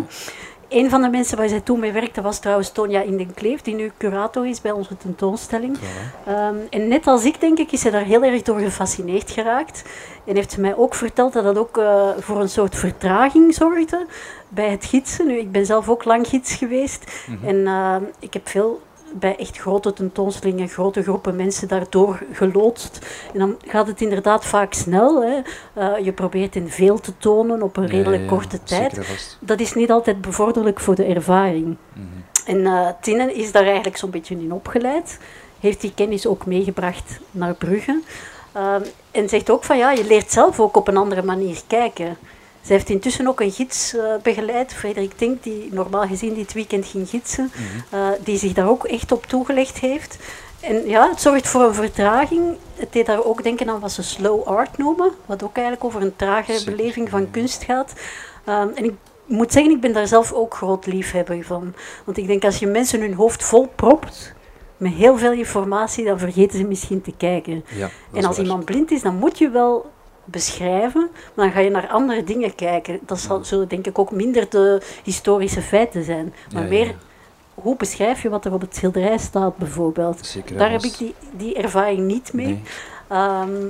S4: Een van de mensen waar zij toen mee werkte was trouwens Tonya Indenkleef, die nu curator is bij onze tentoonstelling. Ehm, en net als ik, denk ik, is ze daar heel erg door gefascineerd geraakt. En heeft ze mij ook verteld dat dat ook eh, voor een soort vertraging zorgde bij het gidsen. Nu, ik ben zelf ook lang gids geweest.
S3: Mhm.
S4: En ehm, ik heb veel bij echt grote tentoonstellingen, grote groepen mensen daardoor geloodst. En dan gaat het inderdaad vaak snel. Hè. Eh, je probeert in veel te tonen op een redelijk
S3: ja,
S4: korte tijd. Dat is niet altijd bevorderlijk voor de ervaring.
S3: Mhm.
S4: En eh Tine is daar eigenlijk zo'n beetje in opgeleid. Heeft die kennis ook meegebracht naar Brugge. Ehm, en zegt ook van ja, je leert zelf ook op een andere manier kijken. Zij heeft intussen ook een gids eh, begeleid, Frederik Tink, die normaal gezien dit weekend ging gidsen,
S3: Mhm.
S4: eh, die zich daar ook echt op toegelegd heeft. En ja, het zorgt voor een vertraging. Het deed daar ook denken aan wat ze slow art noemen, wat ook eigenlijk over een tragere
S3: Zeker,
S4: beleving van kunst gaat. Ehm, en ik moet zeggen, ik ben daar zelf ook groot liefhebber van. Want ik denk, als je mensen hun hoofd vol propt met heel veel informatie, dan vergeten ze misschien te kijken.
S3: Ja,
S4: En als iemand blind is, dan moet je wel beschrijven, maar dan ga je naar andere dingen kijken. Dat zal, zullen denk ik ook minder de historische feiten zijn, maar
S3: Ja,
S4: meer hoe beschrijf je wat er op het schilderij staat bijvoorbeeld.
S3: Zeker
S4: Daar heb ik die, die ervaring niet mee.
S3: Nee.
S4: Ehm,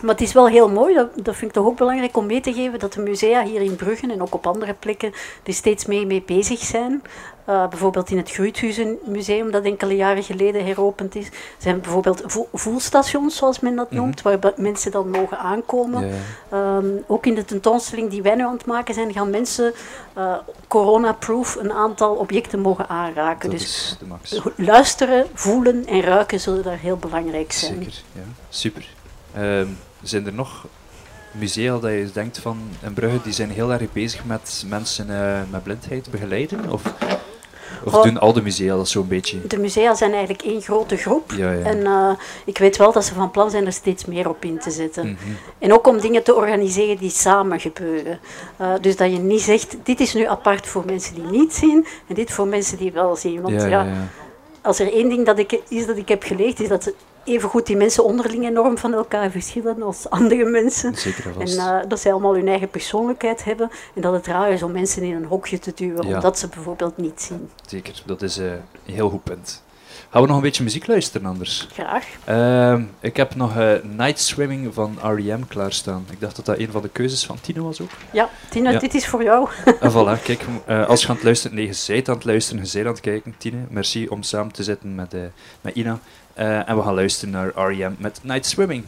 S4: maar het is wel heel mooi, dat, dat vind ik toch ook belangrijk om mee te geven, dat de musea hier in Brugge en ook op andere plekken er steeds mee, mee bezig zijn. Eh, bijvoorbeeld in het Gruithuizenmuseum, dat enkele jaren geleden heropend is, zijn bijvoorbeeld vo- voelstations, zoals men dat
S3: Mhm.
S4: noemt, waar be- mensen dan mogen aankomen. Ehm, ook in de tentoonstelling die wij nu aan het maken zijn, gaan mensen eh, corona-proof een aantal objecten mogen aanraken.
S3: dat
S4: dus luisteren, voelen en ruiken zullen daar heel belangrijk zijn.
S3: Zeker, ja. Super. Ehm, zijn er nog musea dat je denkt van in Brugge, die zijn heel erg bezig met mensen eh, met blindheid begeleiden? Of, of doen al de musea dat zo'n beetje?
S4: De musea zijn eigenlijk één grote groep.
S3: Ja, ja.
S4: En eh, ik weet wel dat ze van plan zijn er steeds meer op in te zetten.
S3: Mhm.
S4: En ook om dingen te organiseren die samen gebeuren. Eh, dus dat je niet zegt, dit is nu apart voor mensen die niet zien en dit voor mensen die wel zien. Want
S3: ja,
S4: ja,
S3: ja, ja.
S4: als er één ding dat ik, is dat ik heb geleerd, is dat ze evengoed die mensen onderling enorm van elkaar verschillen als andere mensen.
S3: Zeker en
S4: eh, dat zij allemaal hun eigen persoonlijkheid hebben. En dat het raar is om mensen in een hokje te duwen,
S3: Ja.
S4: omdat ze bijvoorbeeld niet zien.
S3: Zeker, dat is eh, een heel goed punt. Gaan we nog een beetje muziek luisteren anders?
S4: Graag.
S3: Ehm, ik heb nog eh, Night Swimming van R.E.M. klaarstaan. Ik dacht dat dat een van de keuzes van Tino was ook.
S4: Ja, Tina,
S3: Ja.
S4: dit is voor jou.
S3: En voilà, kijk, als je aan het luisteren, nee, je zijt aan het luisteren, je zijt aan het kijken, Tine. Merci om samen te zitten met, met Ina. Eh, en we gaan luisteren naar R.E.M. met Night Swimming.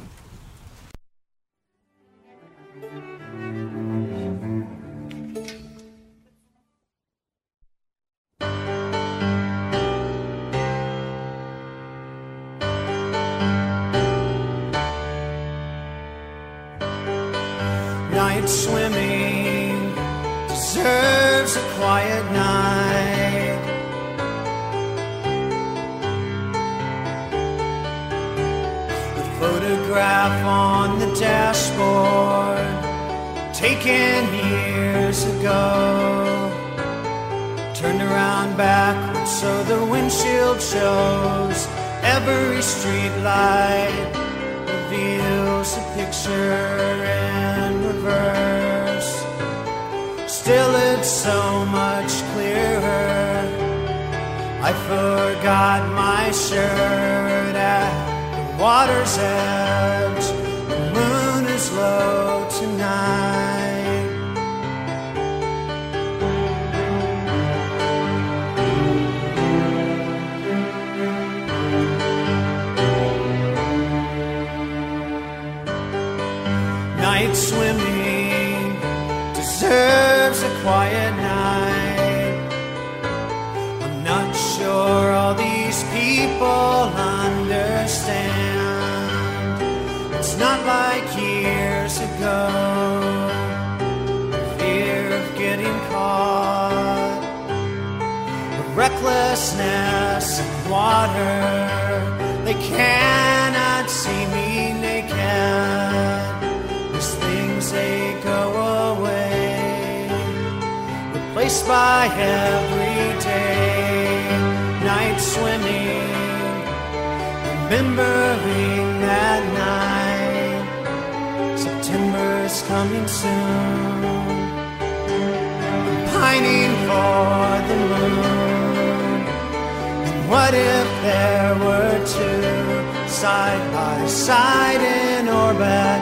S8: night swimming deserves a quiet night. Photograph on the dashboard, taken years ago, turned around backwards so the windshield shows every street light reveals a picture in reverse. Still, it's so much clearer. I forgot my shirt at water's edge. The moon is low tonight. night swimming deserves a quiet night. I'm not sure all these people water. They cannot see me naked. These things they go away, replaced by everyday night swimming. Remembering that night, September's coming soon. I'm pining for the moon. What if there were two side by side in orbit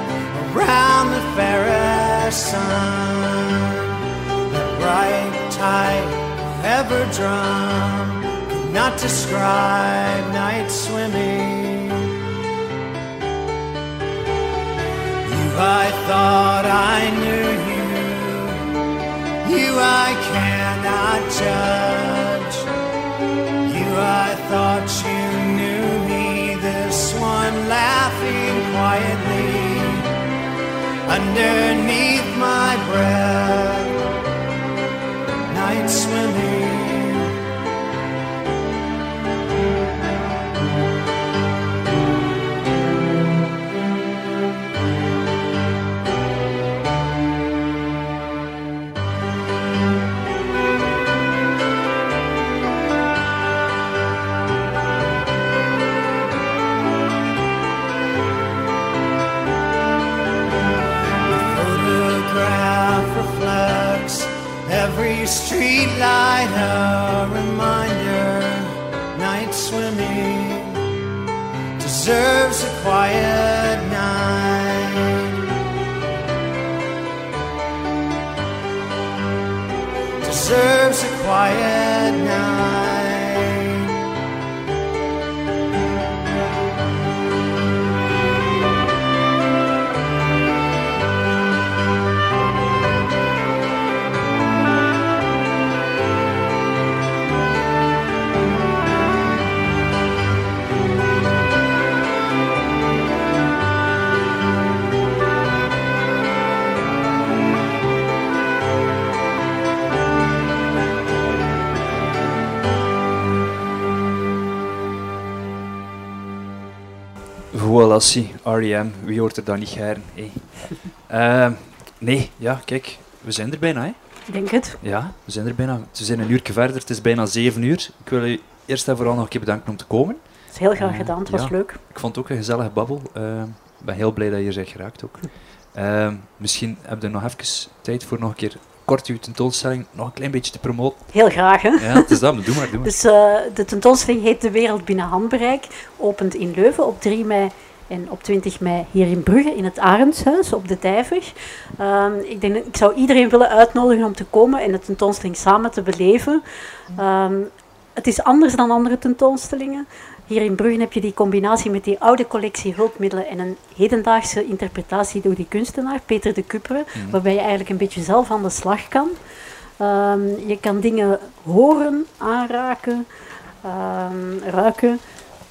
S8: around the fairest sun? That bright tide ever drum could not describe night swimming. You, I thought I knew you. You, I cannot judge. I thought you knew me. This one laughing quietly underneath my breath. Night swimming. Street light, a reminder. Night swimming deserves a quiet
S3: Voilà, zie, R.E.M. Wie hoort er dan niet gern? Hey. Ehm, nee, ja, kijk, we zijn er bijna, hè?
S4: Ik denk het.
S3: Ja, we zijn er bijna. We zijn een uur verder, het is bijna zeven uur. Ik wil u eerst en vooral nog een keer bedanken om te komen.
S4: Dat is heel graag
S3: Eh,
S4: gedaan, het was
S3: ja.
S4: leuk.
S3: Ik vond het ook een gezellige babbel. Ehm, Ik ben heel blij dat je hier bent geraakt ook. Ehm, misschien heb je nog even tijd voor nog een keer kort uw tentoonstelling nog een klein beetje te promoten.
S4: Heel graag, hè?
S3: Ja, het is dat, doe maar, doe maar.
S4: Dus eh, de tentoonstelling heet De Wereld Binnen Handbereik. Opent in Leuven op 3 mei en op 20 mei hier in Brugge in het Arendshuis op de Dijver. Ehm, ik, denk, ik zou iedereen willen uitnodigen om te komen en de tentoonstelling samen te beleven. Ehm, het is anders dan andere tentoonstellingen. Hier in Brugge heb je die combinatie met die oude collectie hulpmiddelen en een hedendaagse interpretatie door die kunstenaar, Peter de Kupperen, waarbij je eigenlijk een beetje zelf aan de slag kan. Ehm, je kan dingen horen, aanraken, ruiken.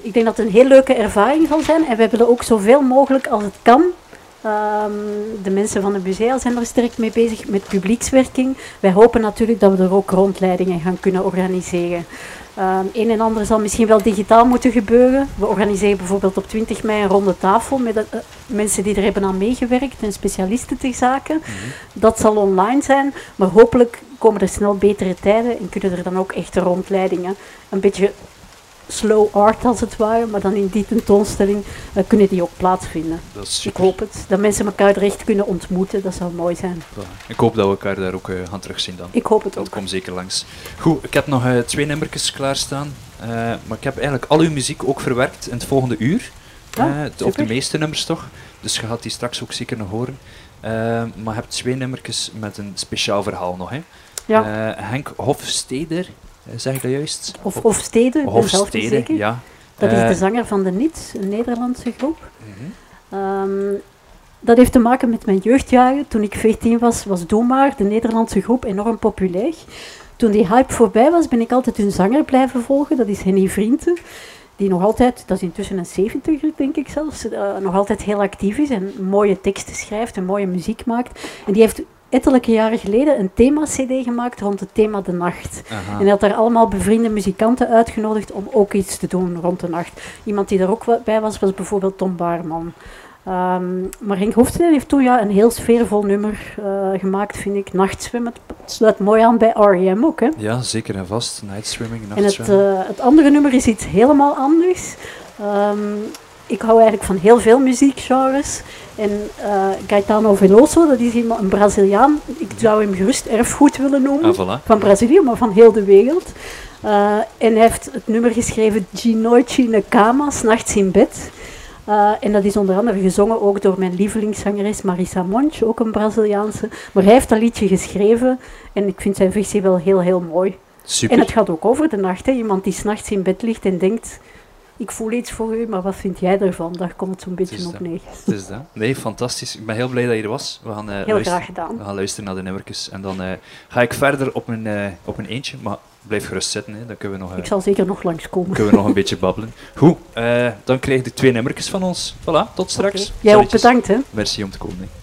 S4: Ik denk dat het een heel leuke ervaring zal zijn en wij willen ook zoveel mogelijk als het kan Ehm, de mensen van de musea zijn er sterk mee bezig met publiekswerking. Wij hopen natuurlijk dat we er ook rondleidingen gaan kunnen organiseren. Ehm, een en ander zal misschien wel digitaal moeten gebeuren. We organiseren bijvoorbeeld op 20 mei een ronde tafel met eh, mensen die er hebben aan meegewerkt en specialisten ter zake. Dat zal online zijn, maar hopelijk komen er snel betere tijden en kunnen er dan ook echte rondleidingen. Een beetje slow art als het ware, maar dan in die tentoonstelling eh, kunnen die ook plaatsvinden.
S3: Dat is
S4: Ik hoop het. Dat mensen elkaar er echt kunnen ontmoeten, dat zou mooi zijn.
S3: Voilà. Ik hoop dat we elkaar daar ook eh, gaan terugzien dan.
S4: Ik hoop het
S3: Dat
S4: ook.
S3: komt zeker langs. Goed, ik heb nog eh, twee nummertjes klaarstaan. Maar ik heb eigenlijk al uw muziek ook verwerkt in het volgende uur.
S4: Ja,
S3: of de meeste nummers toch. Dus je gaat die straks ook zeker nog horen. Maar je hebt twee nummertjes met een speciaal verhaal nog. Hè.
S4: Ja.
S3: Henk Hofsteder, zeg ik dat juist?
S4: Of, of Steden,
S3: Hofstede,
S4: zeker.
S3: ja.
S4: Dat is
S3: Eh,
S4: de zanger van de Niets, een Nederlandse groep.
S3: mhm.
S4: Ehm, dat heeft te maken met mijn jeugdjaren. Toen ik 14 was, was Doe Maar, de Nederlandse groep, enorm populair. Toen die hype voorbij was, ben ik altijd hun zanger blijven volgen. Dat is Henny Vrienden. Die nog altijd, dat is intussen een 70 denk ik zelfs, eh, nog altijd heel actief is en mooie teksten schrijft en mooie muziek maakt. En die heeft ettelijke jaren geleden een thema-cd gemaakt rond het thema de nacht.
S3: Aha.
S4: En hij had daar allemaal bevriende muzikanten uitgenodigd om ook iets te doen rond de nacht. Iemand die er ook bij was, was bijvoorbeeld Tom Baarman. Ehm, maar Henk Hofstede heeft toen ja, een heel sfeervol nummer eh, gemaakt, vind ik. Nachtzwemmen. Het sluit mooi aan bij R.E.M. ook. Hè?
S3: Ja, zeker en vast. Night swimming,
S4: En het, eh, het andere nummer is iets helemaal anders. Ehm, ik hou eigenlijk van heel veel muziekgenres. En eh Gaetano Veloso, dat is iemand, een Braziliaan. Ik zou hem gerust erfgoed willen noemen
S3: ah, voilà.
S4: van Brazilië, maar van heel de wereld. Eh, en hij heeft het nummer geschreven Noite na Cama, s'nachts in bed. Eh, en dat is onder andere gezongen ook door mijn lievelingszangeres Marisa Monch, ook een Braziliaanse. Maar hij heeft dat liedje geschreven en ik vind zijn versie wel heel, heel mooi.
S3: Super.
S4: En het gaat ook over de nacht. Hè. Iemand die s'nachts in bed ligt en denkt, ik voel iets voor u, maar wat vind jij ervan? Daar komt het zo'n beetje op
S3: dat.
S4: neer.
S3: Het is dat. Nee, fantastisch. Ik ben heel blij dat je er was. We gaan, eh,
S4: Heel
S3: luisteren,
S4: graag gedaan.
S3: we gaan luisteren naar de nummertjes. En dan eh, ga ik verder op mijn, eh, op mijn eentje. Maar blijf gerust zitten, hè. dan kunnen we nog,
S4: Ik zal zeker nog langskomen.
S3: kunnen we nog een beetje babbelen. Goed, dan krijg je de twee nummertjes van ons. Voilà, tot straks.
S4: Jij ook bedankt, hè.
S3: Merci om te komen. hè.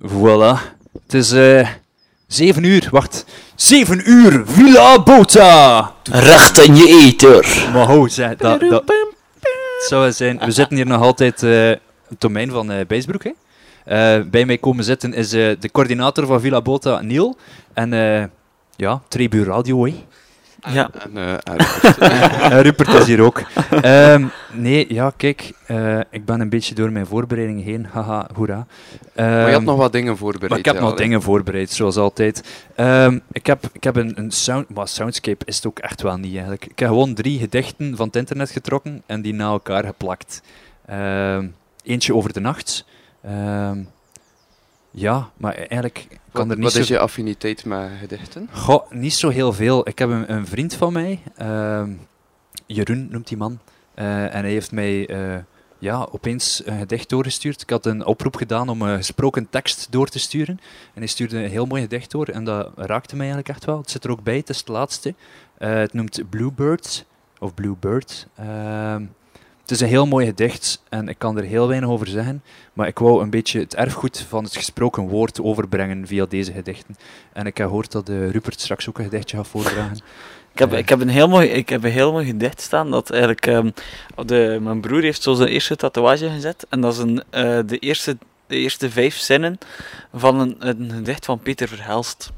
S3: Voilà. Het is eh 7 uur, wacht. 7 uur, Villa Bota!
S9: Recht in je eter.
S3: Maar ho, zeg, dat, dat, het zou zijn. We zitten hier nog altijd eh het domein van eh Bijsbroek. Hè? Eh, bij mij komen zitten is eh, de coördinator van Villa Bota, Neil. En eh ja, Tribu Radio, hè.
S9: Ja.
S10: En, eh, en Rupert.
S3: En Rupert is hier ook. Ehm, nee, ja, kijk, eh, ik ben een beetje door mijn voorbereiding heen. Haha, hoera.
S10: maar je had
S3: Ehm,
S10: nog wat dingen voorbereid.
S3: maar ik heb
S10: ja,
S3: nog
S10: allee.
S3: dingen voorbereid, zoals altijd. Ehm, ik heb, ik heb een, een sound... Maar soundscape is het ook echt wel niet, eigenlijk. Ik heb gewoon drie gedichten van het internet getrokken en die na elkaar geplakt. Ehm, eentje over de nacht. Ehm, ja, maar eigenlijk kan
S10: Wat,
S3: er niet
S10: wat is je affiniteit met gedichten?
S3: Goh, niet zo heel veel. Ik heb een, een vriend van mij, ehm, Jeroen noemt die man, eh, en hij heeft mij eh, ja, opeens een gedicht doorgestuurd. Ik had een oproep gedaan om een gesproken tekst door te sturen. En hij stuurde een heel mooi gedicht door en dat raakte mij eigenlijk echt wel. Het zit er ook bij, het is het laatste. Eh, het noemt Bluebird, of Bluebird. Ehm, het is een heel mooi gedicht en ik kan er heel weinig over zeggen, maar ik wou een beetje het erfgoed van het gesproken woord overbrengen via deze gedichten. En ik heb gehoord dat de Rupert straks ook een gedichtje gaat voordragen.
S9: Ik heb, ik, heb een heel mooi, ik heb een heel mooi gedicht staan. Dat eigenlijk, ehm, de, mijn broer heeft zo zijn eerste tatoeage gezet. En dat is een, eh, de, eerste, de eerste vijf zinnen van een, een gedicht van Peter Verhelst.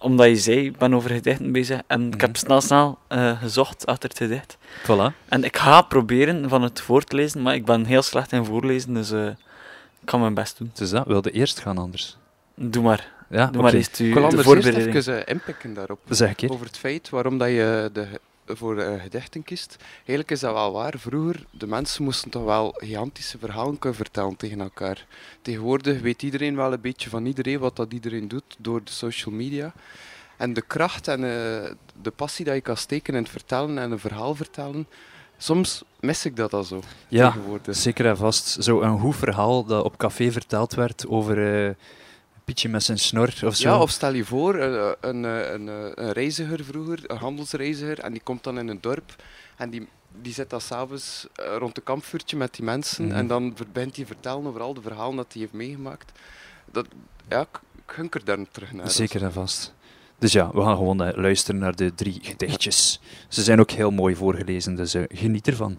S9: Omdat je zei, ik ben over gedichten bezig. En ik heb snel, snel eh, gezocht achter het gedicht.
S3: Voilà.
S9: En ik ga proberen van het voor te lezen, maar ik ben heel slecht in voorlezen. Dus eh, ik kan mijn best doen.
S3: Dus dat wilde eerst gaan anders.
S9: Doe maar.
S3: Ja,
S9: Doe maar
S3: oké.
S9: eerst u,
S10: Ik wil
S9: de
S10: anders eerst even eh, inpikken daarop.
S3: Zeg ik.
S10: Over het feit waarom dat je de, voor eh, gedichten kiest. Eigenlijk is dat wel waar. Vroeger, de mensen moesten toch wel gigantische verhalen kunnen vertellen tegen elkaar. Tegenwoordig weet iedereen wel een beetje van iedereen wat dat iedereen doet door de social media. En de kracht en eh, de passie dat je kan steken in het vertellen en een verhaal vertellen, soms mis ik dat al zo.
S3: Ja,
S10: tegenwoordig.
S3: zeker en vast. Zo een goed verhaal dat op café verteld werd over eh Met zijn snor of zo.
S10: Ja, of stel je voor, eh, een, eh, een, eh, een reiziger vroeger, een handelsreiziger, en die komt dan in een dorp en die, die zit dan s'avonds rond een kampvuurtje met die mensen
S3: Mhm.
S10: en dan ver- begint hij vertellen over al de verhalen dat hij heeft meegemaakt. Dat, ja, ik, hunker daar terug naar.
S3: Zeker en vast. Dus ja, we gaan gewoon luisteren naar de drie gedichtjes. Ze zijn ook heel mooi voorgelezen, dus geniet ervan.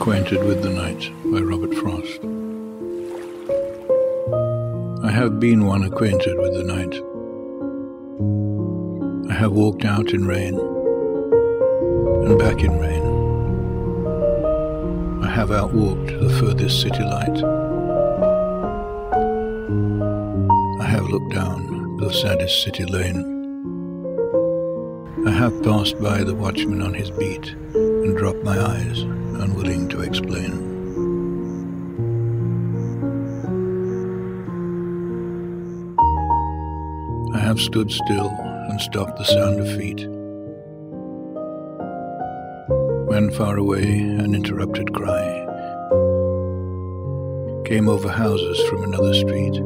S11: Acquainted with the Night by Robert Frost. I have been one acquainted with the night. I have walked out in rain and back in rain. I have outwalked the furthest city light. I have looked down the saddest city lane. I have passed by the watchman on his beat and dropped my eyes, unwilling to explain. I have stood still and stopped the sound of feet. When far away an interrupted cry came over houses from another street,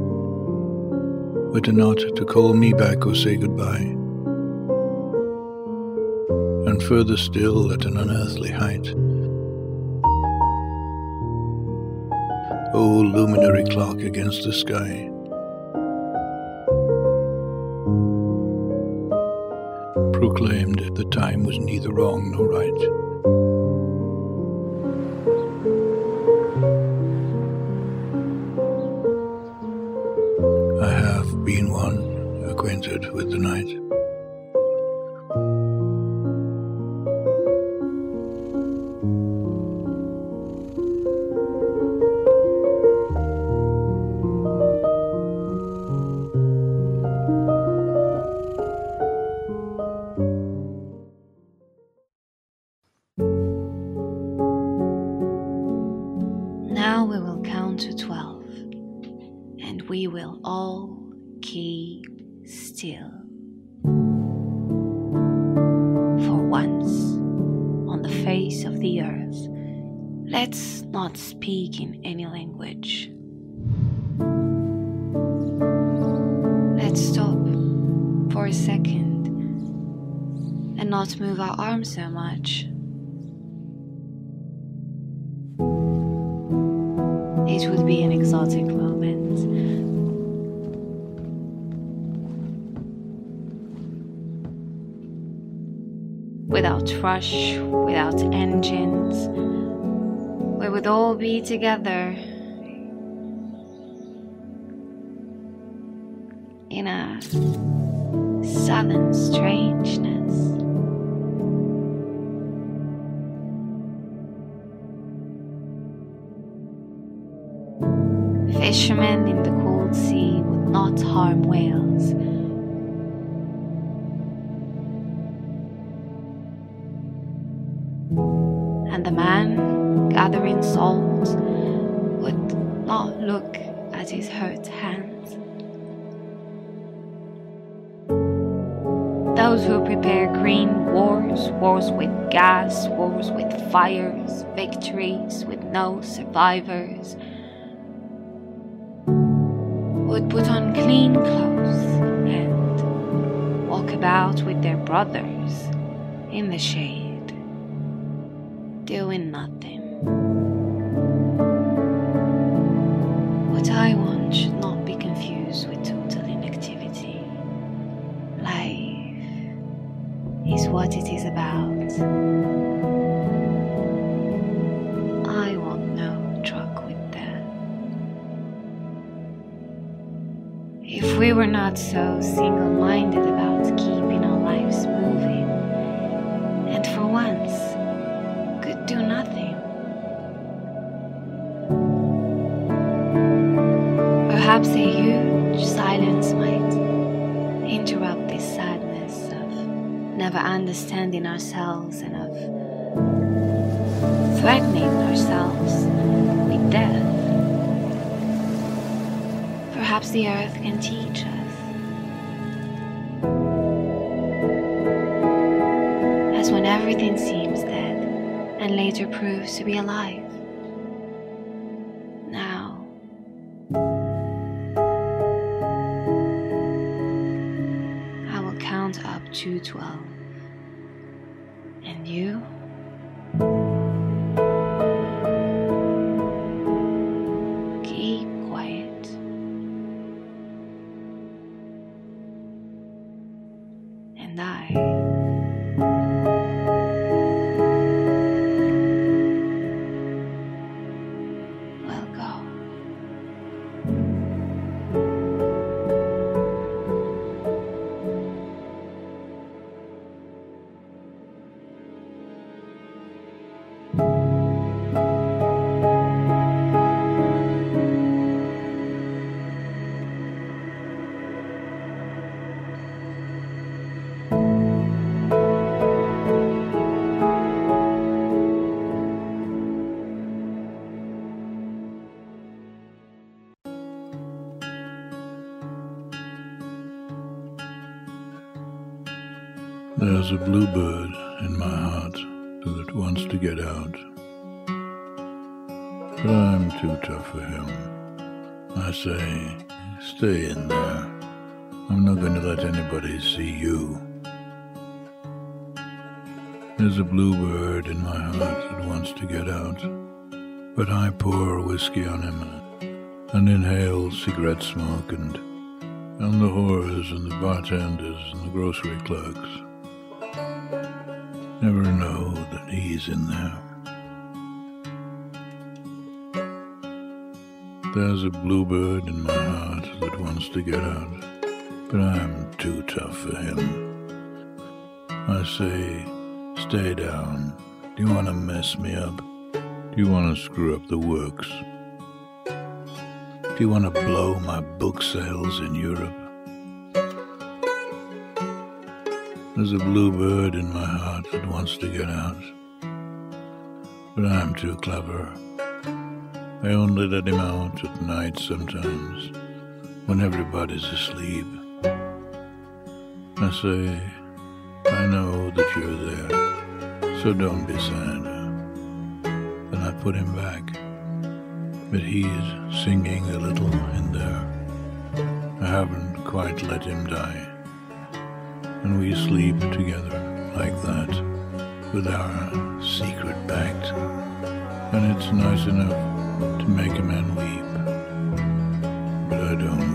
S11: a nod to call me back or say goodbye. And further still at an unearthly height, O luminary clock against the sky, proclaimed the time was neither wrong nor right.
S12: Together would not look at his hurt hands. Those who prepare green wars, wars with gas, wars with fires, victories with no survivors, would put on clean clothes and walk about with their brothers in the shade, doing nothing. Want should not be confused with total inactivity. Life is what it is about. I want no truck with that. If we were not so single minded about perhaps a huge silence might interrupt this sadness of never understanding ourselves and of threatening ourselves with death. Perhaps the earth can teach us. As when everything seems dead and later proves to be alive. 12.
S11: Say, stay in there. I'm not going to let anybody see you. There's a bluebird in my heart that wants to get out. But I pour whiskey on him and inhale cigarette smoke and, and the whores and the bartenders and the grocery clerks never know that he's in there. There's a bluebird in my heart that wants to get out, but I'm too tough for him. I say, stay down. Do you want to mess me up? Do you want to screw up the works? Do you want to blow my book sales in Europe? There's a bluebird in my heart that wants to get out. But I'm too clever. I only let him out at night sometimes, when everybody's asleep. I say, I know that you're there, so don't be sad. Then I put him back, but he's singing a little in there. I haven't quite let him die. And we sleep together like that, with our secret pact. And it's nice enough to make a man weep. But I don't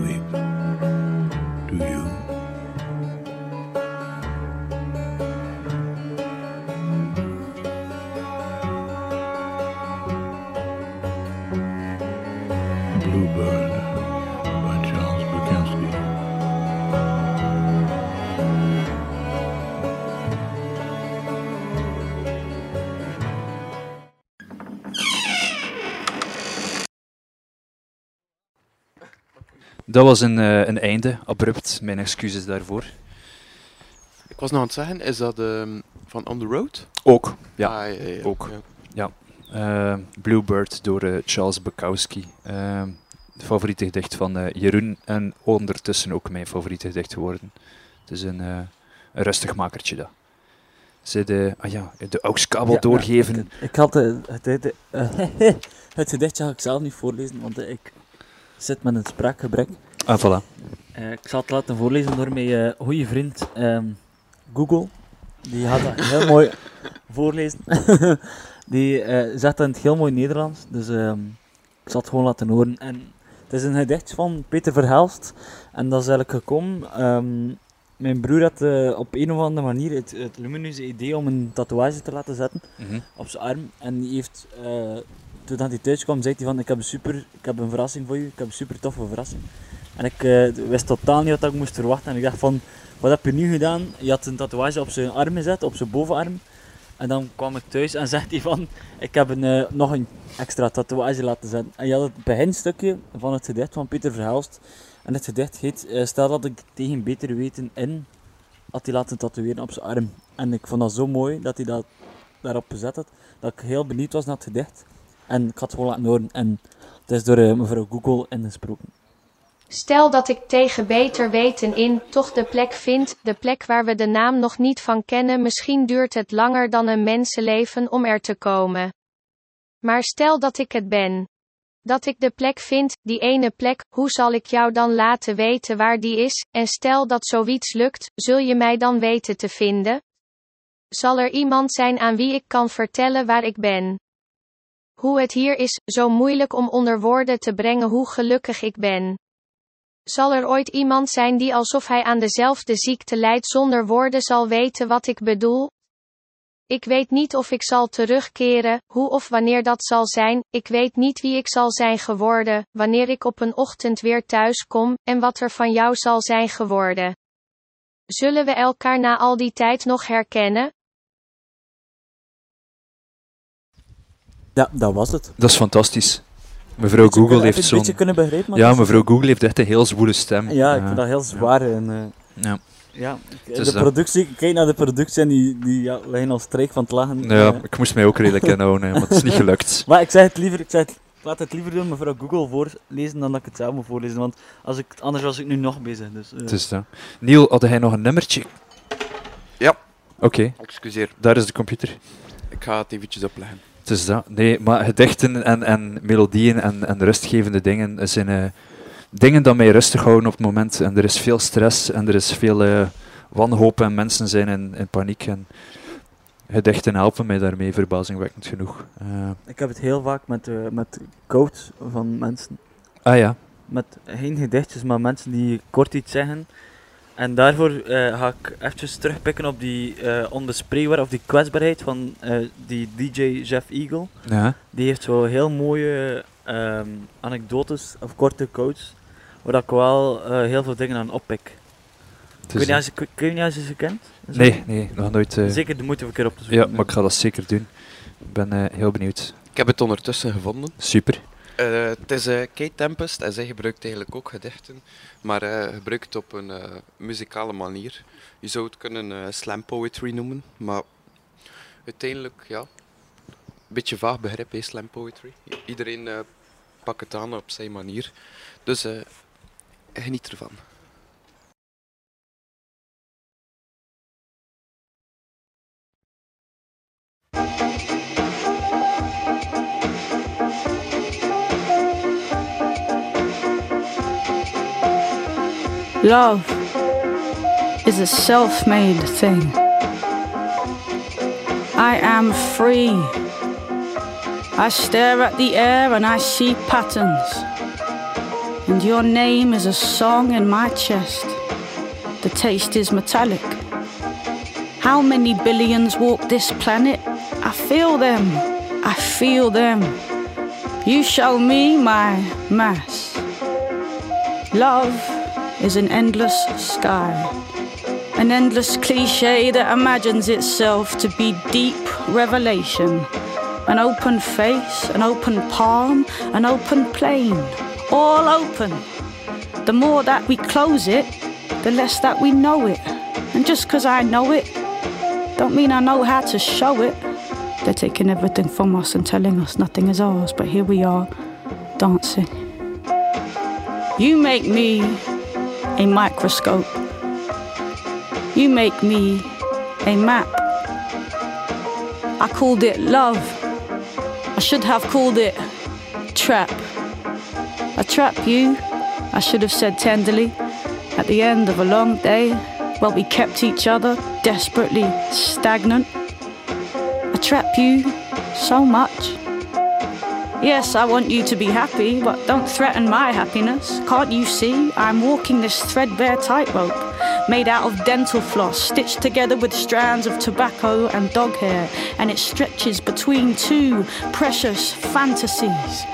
S3: Dat was een, eh, een einde, abrupt. Mijn excuses daarvoor.
S10: Ik was nog aan het zeggen, is dat ehm, van On The Road?
S3: Ook, ja.
S10: Ah, ja, ja,
S3: Ook.
S10: ja.
S3: Ja. Eh, Bluebird door eh, Charles Bukowski. Eh, het favoriete gedicht van eh, Jeroen en ondertussen ook mijn favoriete gedicht geworden. Het is een, eh, een rustig makertje dat. Ze de, ah ja, de AUX-kabel
S9: Ja,
S3: doorgeven.
S9: ja, ik, ik had het, het, het gedichtje ga ik zelf niet voorlezen, want ik zit met een spraakgebrek.
S3: Ah, voilà.
S9: Eh, ik zal het laten voorlezen door mijn eh goede vriend ehm, Google. Die gaat dat heel mooi voorlezen. Die eh, zegt dat in het heel mooi Nederlands, dus ehm, ik zal het gewoon laten horen. En het is een gedicht van Peter Verhelst. En dat is eigenlijk gekomen. ehm, mijn broer had op een of andere manier het, het lumineuze idee om een tatoeage te laten zetten
S3: Mhm.
S9: op zijn arm. En die heeft, toen hij thuis kwam, zei hij van ik heb een super, ik heb een verrassing voor je, ik heb een super toffe verrassing. En ik eh, wist totaal niet wat ik moest verwachten. En ik dacht van, wat heb je nu gedaan? Je had een tatoeage op zijn arm gezet, op zijn bovenarm. En dan kwam ik thuis en zegt hij van, ik heb een, eh, nog een extra tatoeage laten zetten. En je had het beginstukje van het gedicht van Peter Verhelst. En het gedicht heet, eh, stel dat ik tegen beter weten in, had hij laten tatoeëren op zijn arm. En ik vond dat zo mooi dat hij dat daarop gezet had, dat ik heel benieuwd was naar het gedicht. En ik had. En het is door eh, mevrouw Google ingesproken.
S13: Stel dat ik tegen beter weten in toch de plek vind, de plek waar we de naam nog niet van kennen. Misschien duurt het langer dan een mensenleven om er te komen. Maar stel dat ik het ben. Dat ik de plek vind, die ene plek, hoe zal ik jou dan laten weten waar die is? En stel dat zoiets lukt, zul je mij dan weten te vinden? Zal er iemand zijn aan wie ik kan vertellen waar ik ben? Hoe het hier is, zo moeilijk om onder woorden te brengen hoe gelukkig ik ben. Zal er ooit iemand zijn die alsof hij aan dezelfde ziekte lijdt zonder woorden zal weten wat ik bedoel? Ik weet niet of ik zal terugkeren, hoe of wanneer dat zal zijn, ik weet niet wie ik zal zijn geworden, wanneer ik op een ochtend weer thuis kom, en wat er van jou zal zijn geworden. Zullen we elkaar na al die tijd nog herkennen?
S9: Ja, dat was het.
S3: Dat is fantastisch. Mevrouw
S9: Beetje-
S3: Google
S9: je
S3: heeft
S9: het
S3: zo'n...
S9: een beetje kunnen begrijpen,
S3: Ja, mevrouw Google heeft echt een heel zwoele stem.
S9: Ja, ik vind dat heel zwaar. En, eh,
S3: Ja.
S9: ja, de
S3: dat.
S9: productie, kijk naar de productie en die, die ja, liggen al streek van het lachen.
S3: Ja,
S9: Eh,
S3: ik moest mij ook redelijk inhouden, maar het is niet gelukt.
S9: maar ik zeg het liever, ik zeg het, laat het liever doen mevrouw Google voorlezen dan dat ik het zelf moet voorlezen, want als ik, anders was ik nu nog bezig. Dus, eh,
S3: Het is dat. Neil, had hij nog een nummertje?
S10: Ja.
S3: Oké.
S10: Excuseer.
S3: Daar is de computer.
S10: Ik ga het eventjes opleggen.
S3: Het is dat. Nee, maar gedichten en, en melodieën en, en rustgevende dingen zijn eh, dingen die mij rustig houden op het moment. En er is veel stress en er is veel eh, wanhoop en mensen zijn in, in paniek. En gedichten helpen mij daarmee, verbazingwekkend genoeg. Eh,
S9: Ik heb het heel vaak met, met quotes van mensen.
S3: ah ja.
S9: Met geen gedichtjes, maar mensen die kort iets zeggen. En daarvoor eh, ga ik eventjes terugpikken op die eh onbespreekbaar, of die kwetsbaarheid van eh, die DJ Jeff Eagle.
S3: Ja.
S9: Die heeft zo heel mooie ehm, anekdotes of korte quotes, waar ik wel eh, heel veel dingen aan oppik. Ik weet niet als je, ik weet niet als je ze kent?
S3: Nee, nee, nog nooit. eh,
S9: Zeker de moeite om een keer op te zoeken.
S3: Ja, maar ik ga dat zeker doen. Ik ben eh, heel benieuwd.
S10: Ik heb het ondertussen gevonden.
S3: Super.
S10: Eh, het is eh, Kate Tempest en zij gebruikt eigenlijk ook gedichten, maar eh gebruikt op een muzikale manier. Je zou het kunnen slam poetry noemen, maar uiteindelijk, ja, een beetje vaag begrip, hè, slam poetry. Iedereen pakt het aan op zijn manier. Dus geniet ervan.
S14: Love is a self made thing. I am free. I stare at the air and I see patterns. And your name is a song in my chest. The taste is metallic. How many billions walk this planet? I feel them. I feel them. You show me my mass. Love is an endless sky. An endless cliche that imagines itself to be deep revelation. An open face, an open palm, an open plane. All open. The more that we close it, the less that we know it. And just because I know it, don't mean I know how to show it. They're taking everything from us and telling us nothing is ours, but here we are, dancing. You make me a microscope. You make me a map. I called it love. I should have called it trap. I trap you, I should have said tenderly, at the end of a long day while we kept each other desperately stagnant. I trap you so much. Yes, I want you to be happy, but don't threaten my happiness. Can't you see? I'm walking this threadbare tightrope, made out of dental floss, stitched together with strands of tobacco and dog hair, and it stretches between two precious fantasies.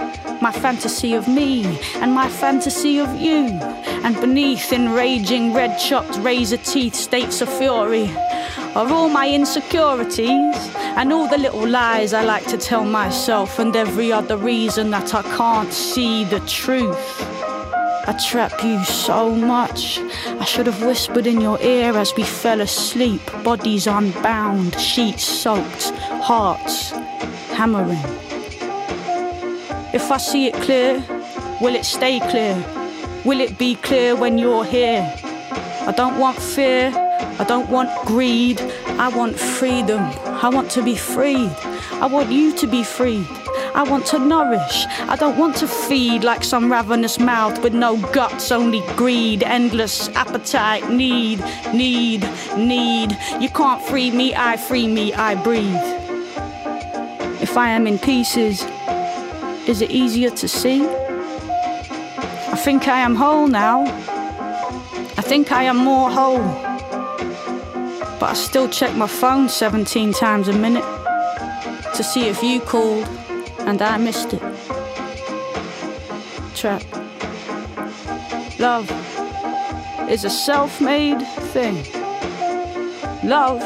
S14: My fantasy of me and my fantasy of you, and beneath enraging red chopped razor teeth states of fury are all my insecurities and all the little lies I like to tell myself, and every other reason that I can't see the truth. I trap you so much. I should have whispered in your ear as we fell asleep, bodies unbound, sheets soaked, hearts hammering. If I see it clear, will it stay clear? Will it be clear when you're here? I don't want fear, I don't want greed, I want freedom. I want to be freed. I want you to be freed. I want to nourish. I don't want to feed like some ravenous mouth with no guts, only greed, endless appetite, need, need, need. You can't free me, I free me, I breathe. If I am in pieces, is it easier to see? I think I am whole now. I think I am more whole. But I still check my phone 17 times a minute to see if you called and I missed it. Trap. Love is a self made thing. Love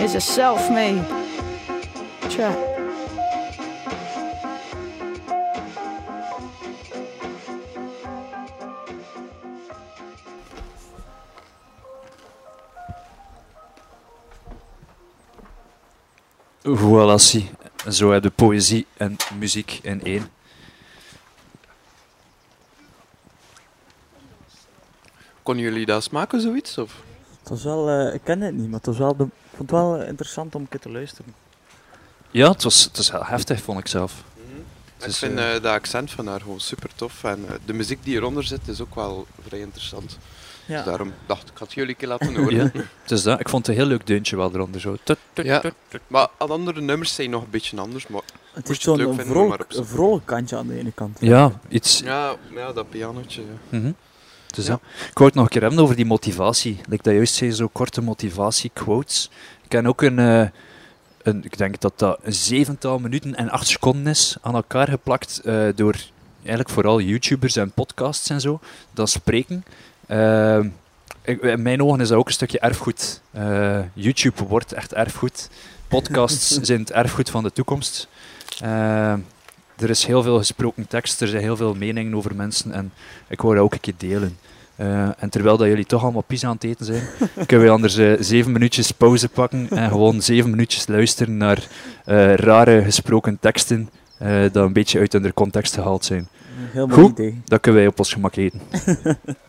S14: is a self made trap.
S3: Voilà, zie. Zo heb je poëzie en muziek in één.
S10: Konden jullie dat smaken, zoiets? Of?
S9: Het was wel, eh, ik ken het niet, maar het was wel de, ik vond het wel interessant om een keer te luisteren.
S3: Ja, het was, het was heel heftig, vond ik zelf. Het
S10: Ik
S3: is,
S10: vind
S3: eh,
S10: eh, dat accent van haar gewoon super tof. En eh, de muziek die eronder zit is ook wel vrij interessant.
S9: Ja.
S10: Dus daarom dacht ik, ik had jullie een keer laten horen.
S3: ja, het is dat. Ik vond het een heel leuk deuntje wel eronder. Zo. Tut, tut,
S10: Ja,
S3: tut, tut.
S10: maar alle andere nummers zijn nog een beetje anders. Maar
S9: Het is zo'n vrolijk, kantje aan de ene kant.
S3: Ja, iets.
S10: Ja, ja, dat pianotje. Ja.
S3: Mhm. Dus ja. Ik wou het nog een keer hebben over die motivatie. Like dat juist zei, zo korte motivatiequotes. Ik ken ook een, eh, een, ik denk dat dat een zevental minuten en acht seconden is, aan elkaar geplakt eh, door eigenlijk vooral YouTubers en podcasts en zo, dat spreken. Eh, ik- in mijn ogen is dat ook een stukje erfgoed. Eh, YouTube wordt echt erfgoed. Podcasts zijn het erfgoed van de toekomst. Eh, er is heel veel gesproken tekst, er zijn heel veel meningen over mensen en ik wou dat ook een keer delen. Eh, en terwijl dat jullie toch allemaal pizza aan het eten zijn, kunnen we anders eh, zeven minuutjes pauze pakken en gewoon zeven minuutjes luisteren naar rare gesproken teksten dat een beetje uit hun context gehaald zijn.
S9: Heel mooi idee.
S3: dat kunnen wij op ons gemak eten.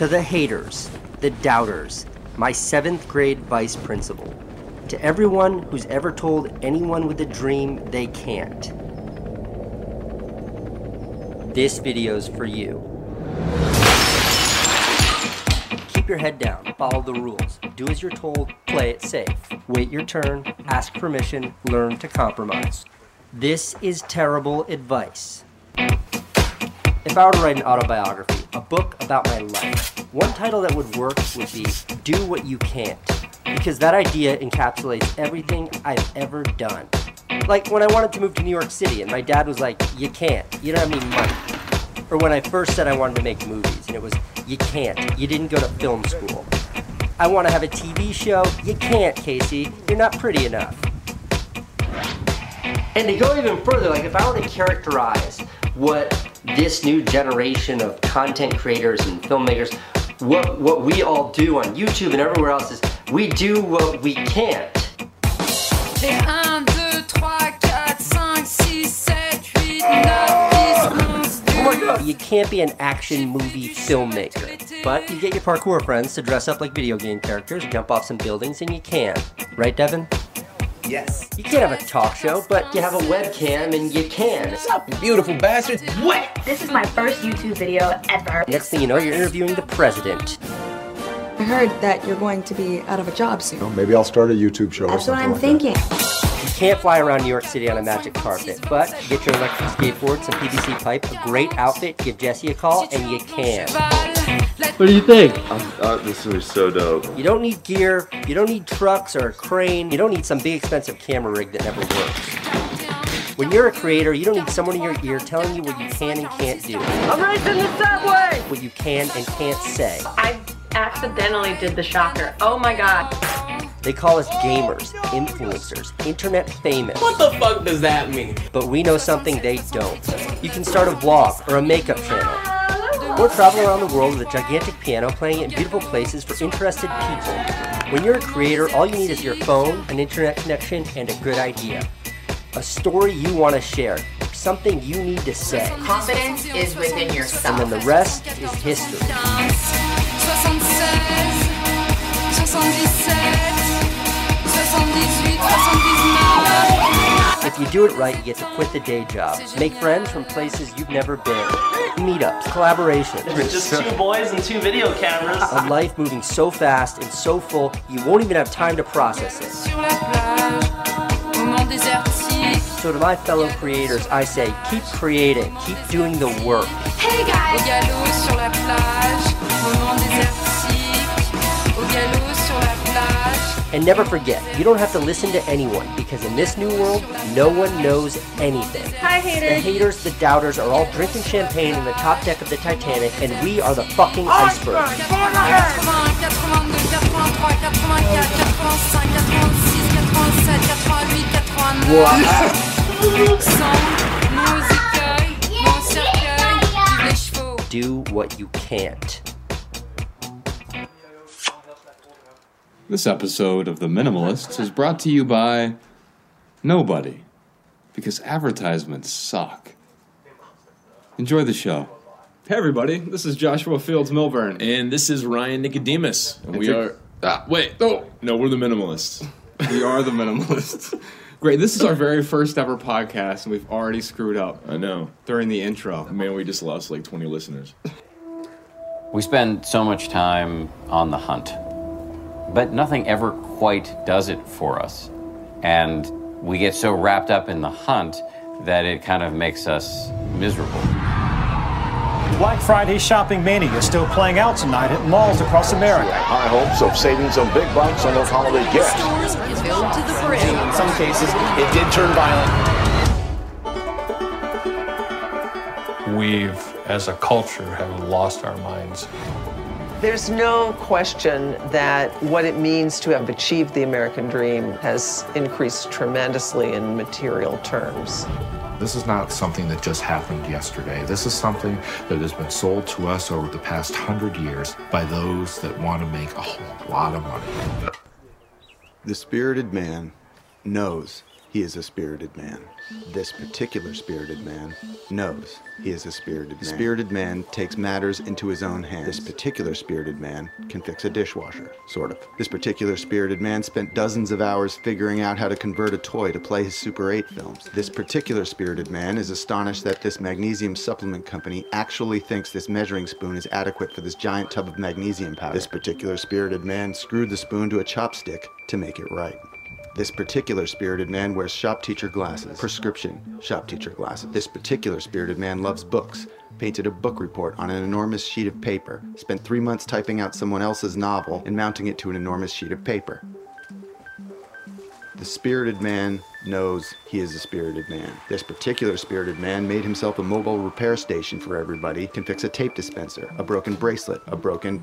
S15: To the haters, the doubters, my seventh grade vice principal. To everyone who's ever told anyone with a dream they can't, this video's for you. Keep your head down, follow the rules, do as you're told, play it safe. Wait your turn, ask permission, learn to compromise. This is terrible advice. If I were to write an autobiography, a book about my life, one title that would work would be Do What You Can't. Because that idea encapsulates everything I've ever done. Like when I wanted to move to New York City and my dad was like, You can't, you don't have any money. Or when I first said I wanted to make movies and it was, You can't, you didn't go to film school. I want to have a TV show, you can't, Casey, you're not pretty enough. And to go even further, like if I were to characterize what this new generation of content creators and filmmakers, what what we all do on YouTube and everywhere else is we do what we can't.
S16: Les 1, 2, 3, 4, 5, 6, 7, 8, 9, 10, 11,
S15: Oh my god! You can't be an action movie filmmaker. But you get your parkour friends to dress up like video game characters, jump off some buildings, and you can. Right, Devin?
S17: Yes.
S15: You can't have a talk show, but you have a webcam and you can. What's up,
S17: beautiful bastards? What?
S18: This is my first YouTube video ever.
S15: Next thing you know, you're interviewing the president.
S19: I heard that you're going to be out of a job soon.
S20: Well, maybe I'll start a YouTube show.
S18: That's
S20: or
S18: what I'm
S20: like
S18: thinking.
S15: You can't fly around New York City on a magic carpet, but get your electric skateboard, some PVC pipe, a great outfit, give Jesse a call, and you can.
S21: What do you think?
S22: uh, this is so dope.
S15: You don't need gear, you don't need trucks or a crane, you don't need some big expensive camera rig that never works. When you're a creator, you don't need someone in your ear telling you what you can and can't do.
S23: I'm racing the subway!
S15: What you can and can't say.
S23: I accidentally did the shocker. Oh my god.
S15: They call us gamers, influencers, internet famous.
S17: What the fuck does that mean?
S15: But we know something they don't. You can start a vlog or a makeup channel. Or travel around the world with a gigantic piano playing in beautiful places for interested people. When you're a creator, all you need is your phone, an internet connection, and a good idea. A story you want to share, something you need to say.
S18: Confidence is within yourself.
S15: And then the rest is history.
S16: 76, 77, 78, 79.
S15: If you do it right, you get to quit the day job, make friends from places you've never been, meetups, collaborations.
S24: It's just two boys and two video cameras.
S15: A life moving so fast and so full, you won't even have time to process it.
S16: Sur la plage, moment désertique.
S15: So to my fellow creators, I say, keep creating, keep doing the work.
S16: Hey guys!
S15: And never forget, you don't have to listen to anyone, because in this new world, no one knows anything.
S23: Hi, haters.
S15: The
S23: haters.
S15: haters, the doubters, are all drinking champagne in the top deck of the Titanic, and we are the fucking iceberg.
S16: 80, 81, 82, 83, 84,
S25: This episode of The Minimalists is brought to you by nobody, because advertisements suck. Enjoy the show.
S26: Hey everybody, this is Joshua Fields Milburn. And this is Ryan Nicodemus. And we are ah, wait, no, no, we're the minimalists. we are the minimalists. Great, this is our very first ever podcast, and we've already screwed up. I know. During the intro. Man, we just lost like 20 listeners.
S27: We spend so much time on the hunt, but nothing ever quite does it for us. And we get so wrapped up in the hunt that it kind of makes us miserable.
S28: Black Friday shopping mania is still playing out tonight at malls across America.
S29: High hopes of saving some big bucks on those holiday gifts.
S18: Stores Filled to the brim.
S17: In some cases, it did turn violent.
S30: We've, as a culture, have lost our minds.
S31: There's no question that what it means to have achieved the American dream has increased tremendously in material terms.
S32: This is not something that just happened yesterday. This is something that has been sold to us over the past hundred years by those that want to make a whole lot of money.
S10: The spirited man knows
S33: he is a spirited man. This particular spirited man knows he is a spirited man. The spirited man takes matters into his own hands. This particular spirited man can fix a dishwasher, sort of. This particular spirited man spent dozens of hours figuring out how to convert a toy to play his Super 8 films. This particular spirited man is astonished that this magnesium supplement company actually thinks this measuring spoon is adequate for this giant tub of magnesium powder. This particular spirited man screwed the spoon to a chopstick to make it right. This particular spirited man wears shop teacher glasses, prescription shop teacher glasses. This particular spirited man loves books, painted a book report on an enormous sheet of paper, spent three months typing out someone else's novel and mounting it to an enormous sheet of paper. The spirited man knows he is a spirited man. This particular spirited man made himself a mobile repair station for everybody, can fix a tape dispenser, a broken bracelet, a broken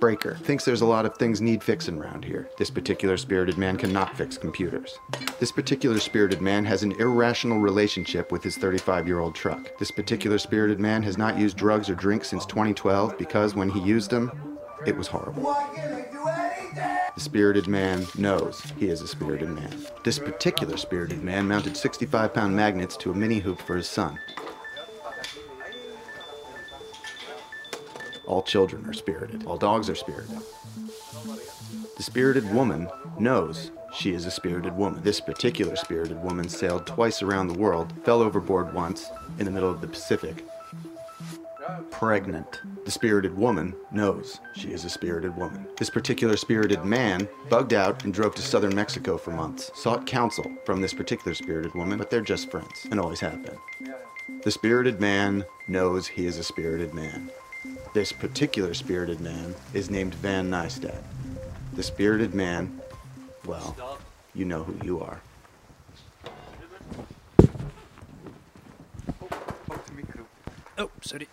S33: breaker. Thinks there's a lot of things need fixing around here. This particular spirited man cannot fix computers. This particular spirited man has an irrational relationship with his 35 year old truck. This particular spirited man has not used drugs or drink since 2012 because when he used them, it was horrible. The spirited man knows he is a spirited man. This particular spirited man mounted 65 pound magnets to a mini hoop for his son. All children are spirited. All dogs are spirited. The spirited woman knows she is a spirited woman. This particular spirited woman sailed twice around the world, fell overboard once in the middle of the Pacific. Pregnant. The spirited woman knows she is a spirited woman. This particular spirited man bugged out and drove to southern Mexico for months. Sought counsel from this particular spirited woman, but they're just friends and always have been. The spirited man knows he is a spirited man. This particular spirited man is named Van Nystad. The spirited man, well, you know who you are.
S3: Oh, sorry.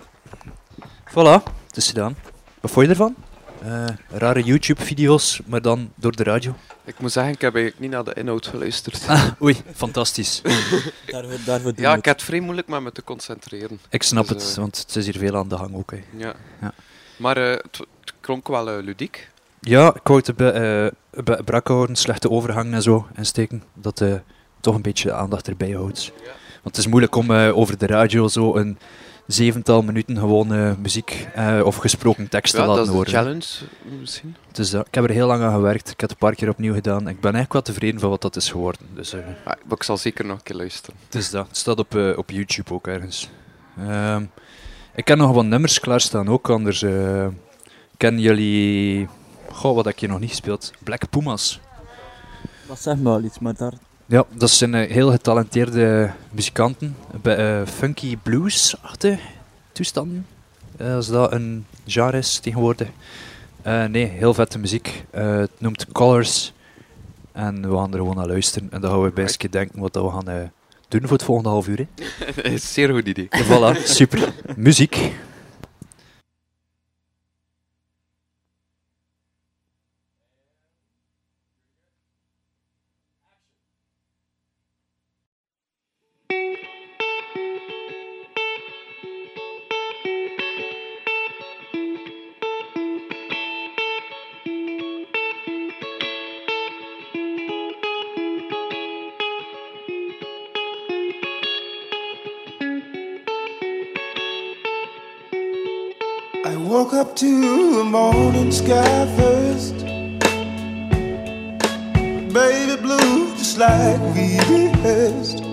S3: Voilà, het is gedaan. Wat vond je ervan? Eh, rare YouTube-video's, maar dan door de radio.
S10: Ik moet zeggen, ik heb eigenlijk niet naar de inhoud geluisterd.
S3: Ah, oei, fantastisch.
S34: Daarvoor, daarvoor doen
S10: ja, ik heb het vrij moeilijk met me te concentreren.
S3: Ik snap
S10: Dus,
S3: het,
S10: eh,
S3: want het is hier veel aan de hang ook. Hè.
S10: Ja.
S3: Ja.
S10: Maar eh, het, het klonk wel eh, ludiek.
S3: Ja, ik wou het be- brak houden, slechte overgangen en zo insteken. Dat eh, toch een beetje de aandacht erbij houdt. Want het is moeilijk om eh, over de radio zo een zevental minuten gewoon eh, muziek eh, of gesproken tekst te
S10: Ja, dat
S3: laten
S10: is de
S3: horen.
S10: challenge misschien.
S3: Dus dat, ik heb er heel lang aan gewerkt. Ik heb het een paar keer opnieuw gedaan. Ik ben eigenlijk wel tevreden van wat dat is geworden. Dus, eh,
S10: Maar ik zal zeker nog een keer luisteren.
S3: het is dat. Het staat op, eh, op YouTube ook ergens. Ehm, ik heb nog wat nummers klaarstaan ook, anders eh, kennen jullie... Goh, wat heb je nog niet gespeeld? Black Pumas.
S34: Dat zegt me wel iets, maar daar...
S3: Ja, dat zijn eh, heel getalenteerde muzikanten. Bij eh, funky blues-achtige toestanden. Eh, als dat een genre is tegenwoordig. Nee, heel vette muziek. Het noemt Colors. En we gaan er gewoon naar luisteren. En dan gaan we eens denken wat we gaan doen voor het volgende half uur. Hè.
S10: Zeer goed idee.
S3: Voilà, super. Muziek.
S35: Sky first. Baby blue, just like we rehearsed.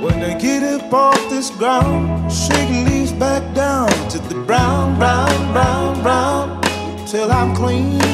S35: When I get up off this ground, shaking leaves back down to the brown, brown, brown, brown, till I'm clean.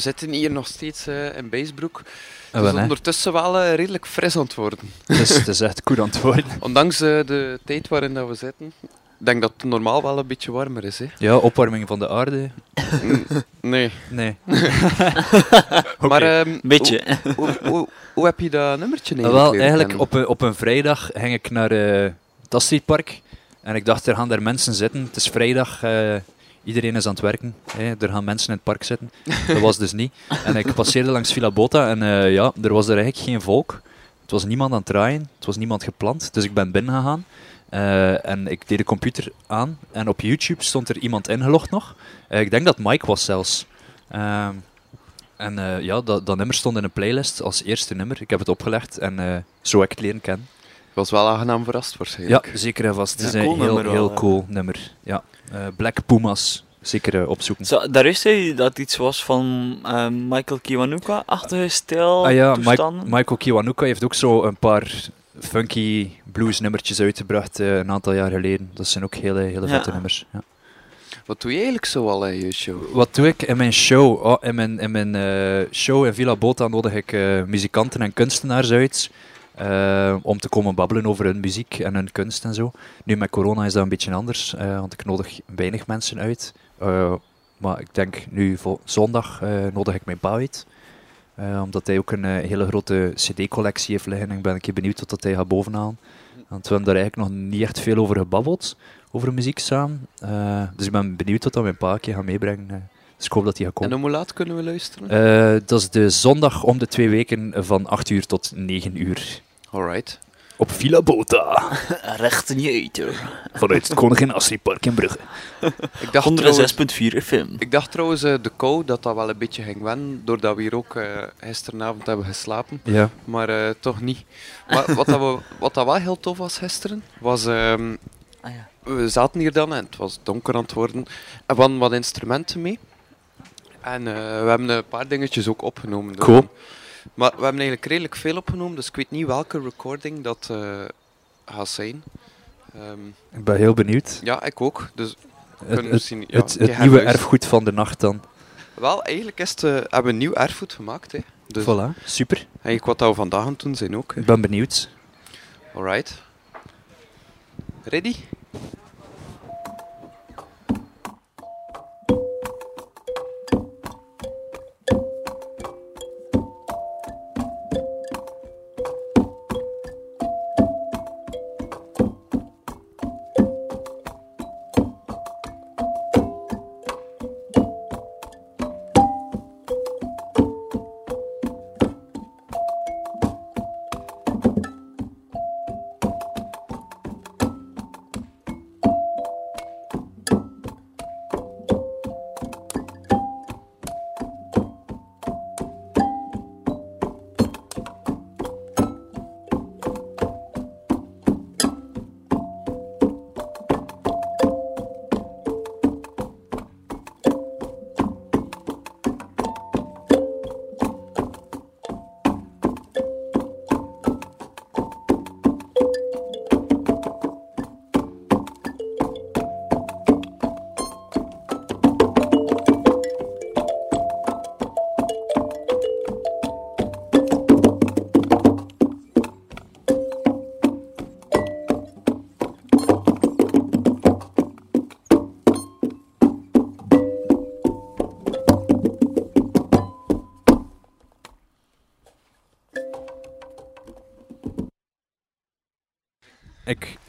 S10: Zitten hier nog steeds eh, in Bijsbroek.
S3: Ah,
S10: Het is ondertussen wel eh, redelijk fris aan het worden.
S3: Het is, het is echt goed aan het worden.
S10: Ondanks eh, de tijd waarin dat we zitten. Ik denk dat het normaal wel een beetje warmer is. Hè?
S3: Ja, opwarming van de aarde.
S10: Mm, nee.
S3: Nee.
S10: Maar ehm,
S34: Beetje.
S10: Hoe, hoe, hoe, hoe heb je dat nummertje
S3: Ah,
S10: eigenlijk
S3: wel, eigenlijk op een, op een vrijdag ging ik naar eh het. En ik dacht, er gaan daar mensen zitten. Het is vrijdag, eh, iedereen is aan het werken. Hè. Er gaan mensen in het park zitten. Dat was dus niet. En ik passeerde langs Villa Bota en eh, ja, er was er eigenlijk geen volk. Het was niemand aan het draaien, het was niemand gepland. Dus ik ben binnen gegaan. eh, en ik deed de computer aan. En op YouTube stond er iemand ingelogd nog. Eh, ik denk dat Mike was zelfs. En ja, dat, dat nummer stond in een playlist als eerste nummer. Ik heb het opgelegd en zo heb ik het leren kennen.
S10: Was wel aangenaam verrast waarschijnlijk.
S3: Ja, zeker en vast. Het is een
S34: cool
S3: heel,
S34: nummer wel,
S3: heel
S34: hè.
S3: cool nummer. Ja. Eh, Black Pumas, zeker eh, opzoeken.
S34: Zo, daar wist hij dat iets was van eh, Michael Kiwanuka-achtige stijl,
S3: Ah ja. Michael Kiwanuka heeft ook zo een paar funky blues nummertjes uitgebracht eh, een aantal jaar geleden. Dat zijn ook hele, hele
S34: Ja.
S3: vette nummers. Ja.
S10: Wat doe je eigenlijk zo al in je show?
S3: Wat doe ik in mijn show? Oh, in mijn, in mijn eh, show in Villa Bota nodig ik eh, muzikanten en kunstenaars uit. Eh, om te komen babbelen over hun muziek en hun kunst en zo. Nu met corona is dat een beetje anders, eh, want ik nodig weinig mensen uit. Eh, maar ik denk nu zondag nodig ik mijn pa uit. Omdat hij ook een hele grote CD-collectie heeft liggen. Ik ben een keer benieuwd wat dat hij gaat bovenhalen. Want we hebben daar eigenlijk nog niet echt veel over gebabbeld, over muziek samen. Dus ik ben benieuwd wat dat mijn pa gaat meebrengen. Dus ik hoop dat hij gaat
S10: En
S3: komen.
S10: om hoe laat kunnen we luisteren?
S3: Eh, dat is de zondag om de twee weken van 8 uur tot 9 uur.
S10: Alright.
S3: Op Villa Bota.
S9: Recht in je eter.
S3: Vanuit het Koningin Astridpark in Brugge.
S10: Ik dacht
S9: 106.4 FM.
S10: Ik dacht trouwens eh, de kou dat dat wel een beetje ging wennen, doordat we hier ook eh, gisteravond hebben geslapen.
S3: Ja.
S10: Maar eh, toch niet. Maar wat, dat we, wat dat wel heel tof was gisteren, was... ehm,
S9: Ah ja.
S10: We zaten hier dan en het was donker aan het worden. En we hadden wat instrumenten mee. En eh, we hebben een paar dingetjes ook opgenomen.
S3: Cool.
S10: Maar we hebben eigenlijk redelijk veel opgenomen, dus ik weet niet welke recording dat eh, gaat zijn. Ehm,
S3: Ik ben heel benieuwd.
S10: ja, ik ook. Dus
S3: Het,
S10: kunnen
S3: het,
S10: misschien, ja,
S3: het,
S10: een
S3: het
S10: keer
S3: nieuwe erfgoed van de nacht dan.
S10: Wel, eigenlijk is het, eh, hebben we een nieuw erfgoed gemaakt. Hè. Dus
S3: Voilà, super.
S10: Eigenlijk wat we vandaag aan het doen zijn ook. Hè.
S3: Ik ben benieuwd.
S10: Alright. Ready?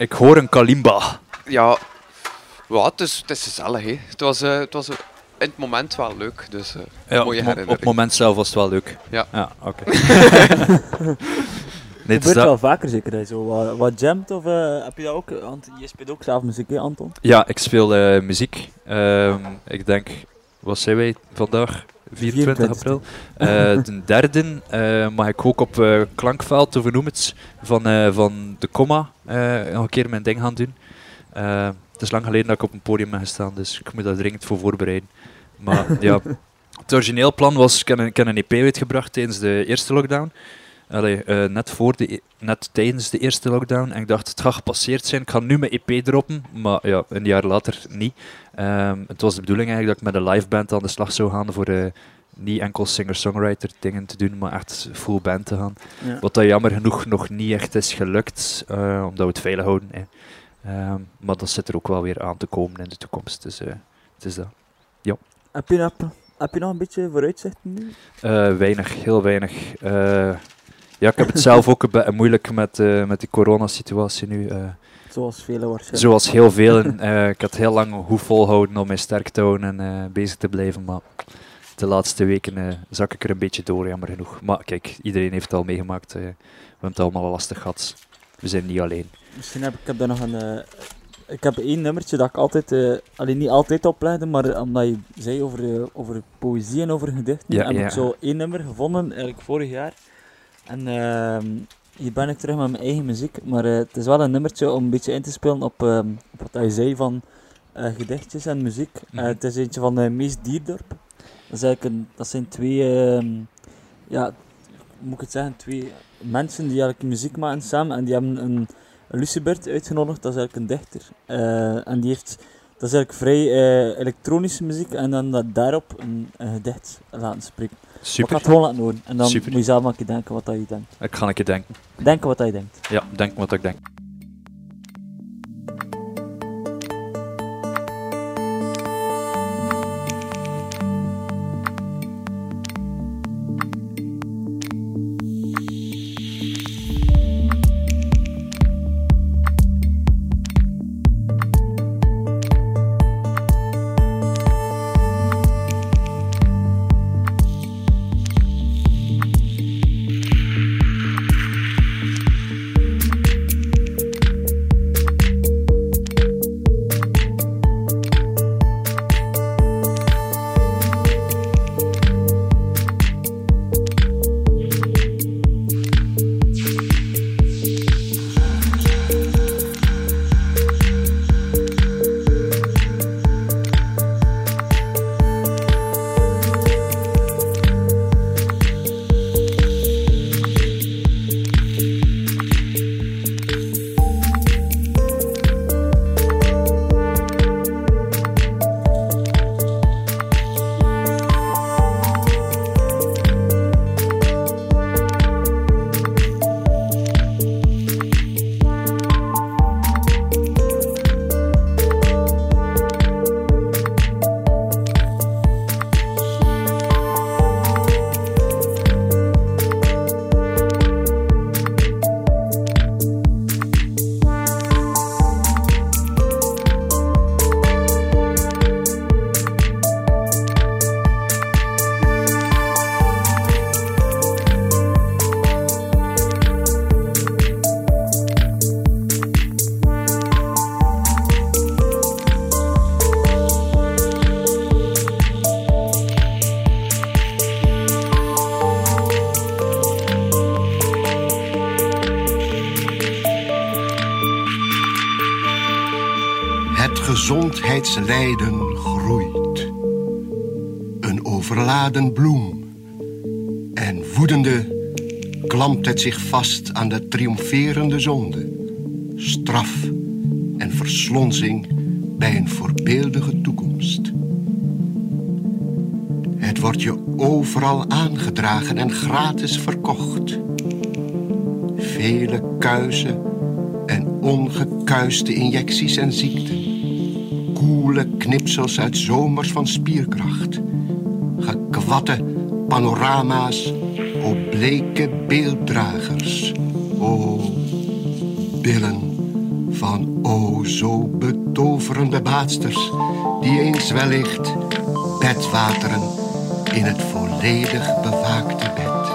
S3: Ik, hoor een kalimba.
S10: Ja, ja het, is, het is gezellig. Hè. Het was, eh, het was eh, in het moment wel leuk. Dus, eh,
S3: Ja,
S10: mooie
S3: op, mo- op
S10: herinnering.
S3: het moment zelf was het wel leuk.
S10: Ja.
S3: Ja, oké.
S9: Het
S3: nee, het
S9: gebeurt wel vaker zeker, hè, zo wat, wat jamt of eh, heb je dat ook? Want je speelt ook zelf muziek, hè, Anton?
S3: ja, ik speel eh, muziek. Ehm, ik denk, wat zijn wij vandaag? 24 april. Eh, de derde eh, mag ik ook op eh, Klankveld, of noem het, van, eh, van de Comma eh, nog een keer mijn ding gaan doen. Eh, het is lang geleden dat ik op een podium ben gestaan, dus ik moet daar dringend voor voorbereiden. Maar ja, het origineel plan was, ik heb een, ik heb een EP uitgebracht tijdens de eerste lockdown. Allee, eh, net, voor de, e- net tijdens de eerste lockdown. En ik dacht, het gaat gepasseerd zijn. Ik ga nu mijn EP droppen. Maar ja, een jaar later niet. Ehm, het was de bedoeling eigenlijk dat ik met een live band aan de slag zou gaan voor eh, niet enkel singer-songwriter dingen te doen, maar echt full band te gaan.
S9: Ja.
S3: Wat dat jammer genoeg nog niet echt is gelukt, eh, omdat we het veilig houden. Hè. Ehm, maar dat zit er ook wel weer aan te komen in de toekomst. Dus eh, het is dat. Ja.
S9: Heb je, nog, heb je nog een beetje vooruitzichten nu?
S3: Eh, weinig, heel weinig. Ja, ik heb het zelf ook een beetje moeilijk met, eh, met die coronasituatie nu. eh.
S9: Zoals velen waarschijnlijk.
S3: Zoals heel velen. Eh, ik had heel lang hoe volhouden om mij sterk te houden en bezig te blijven. Maar de laatste weken zak ik er een beetje door, jammer genoeg. Maar kijk, iedereen heeft het al meegemaakt. we hebben het allemaal lastig gehad. We zijn niet alleen.
S9: Misschien heb ik heb daar nog een. ik heb één nummertje dat ik altijd, alleen niet altijd oplegde, maar omdat je zei over, over poëzie en over gedichten,
S3: Ja,
S9: heb
S3: ja.
S9: ik zo één nummer gevonden, eigenlijk vorig jaar. En ehm, hier ben ik terug met mijn eigen muziek, maar eh, het is wel een nummertje om een beetje in te spelen op, ehm, op wat je zei van eh, gedichtjes en muziek. Eh,
S3: Mhm.
S9: het is eentje van uh, Mees Dierdorp. Dat, is een, dat zijn twee, ehm, ja, moet ik het zeggen, twee mensen die eigenlijk muziek maken samen en die hebben een, Lucebert uitgenodigd, dat is eigenlijk een dichter. En die heeft
S34: Dat is eigenlijk vrij elektronische muziek en dan dat daarop een, een gedicht laten spreken.
S3: Super.
S34: Ik ga het gewoon laten horen en dan
S3: Super.
S34: moet je zelf maar een keer denken wat dat je denkt.
S3: Ik ga een keer denken.
S34: Denken wat dat je denkt.
S3: Ja, denk wat ik denk.
S36: Gezondheidslijden groeit. Een overladen bloem. En woedende klampt het zich vast aan de triomferende zonde. Straf en verslonsing bij een voorbeeldige toekomst. Het wordt je overal aangedragen en gratis verkocht. Vele kuizen en ongekuiste injecties en ziekten. Koele knipsels uit zomers van spierkracht. Gekwatte panorama's, o bleke beelddragers. O billen van o zo betoverende baatsters, die eens wellicht bedwateren in het volledig bewaakte bed.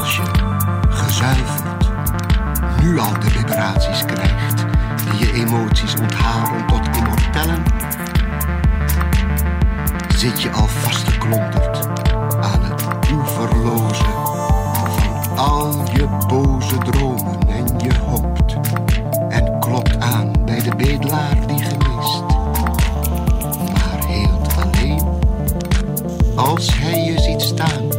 S36: Als je gezuiverd nu al de vibraties krijgt emoties onthalen tot immortellen, zit je al vastgeklonterd aan het oeverloze van al je boze dromen en je hoopt en klopt aan bij de bedelaar die gemist, maar heelt alleen als hij je ziet staan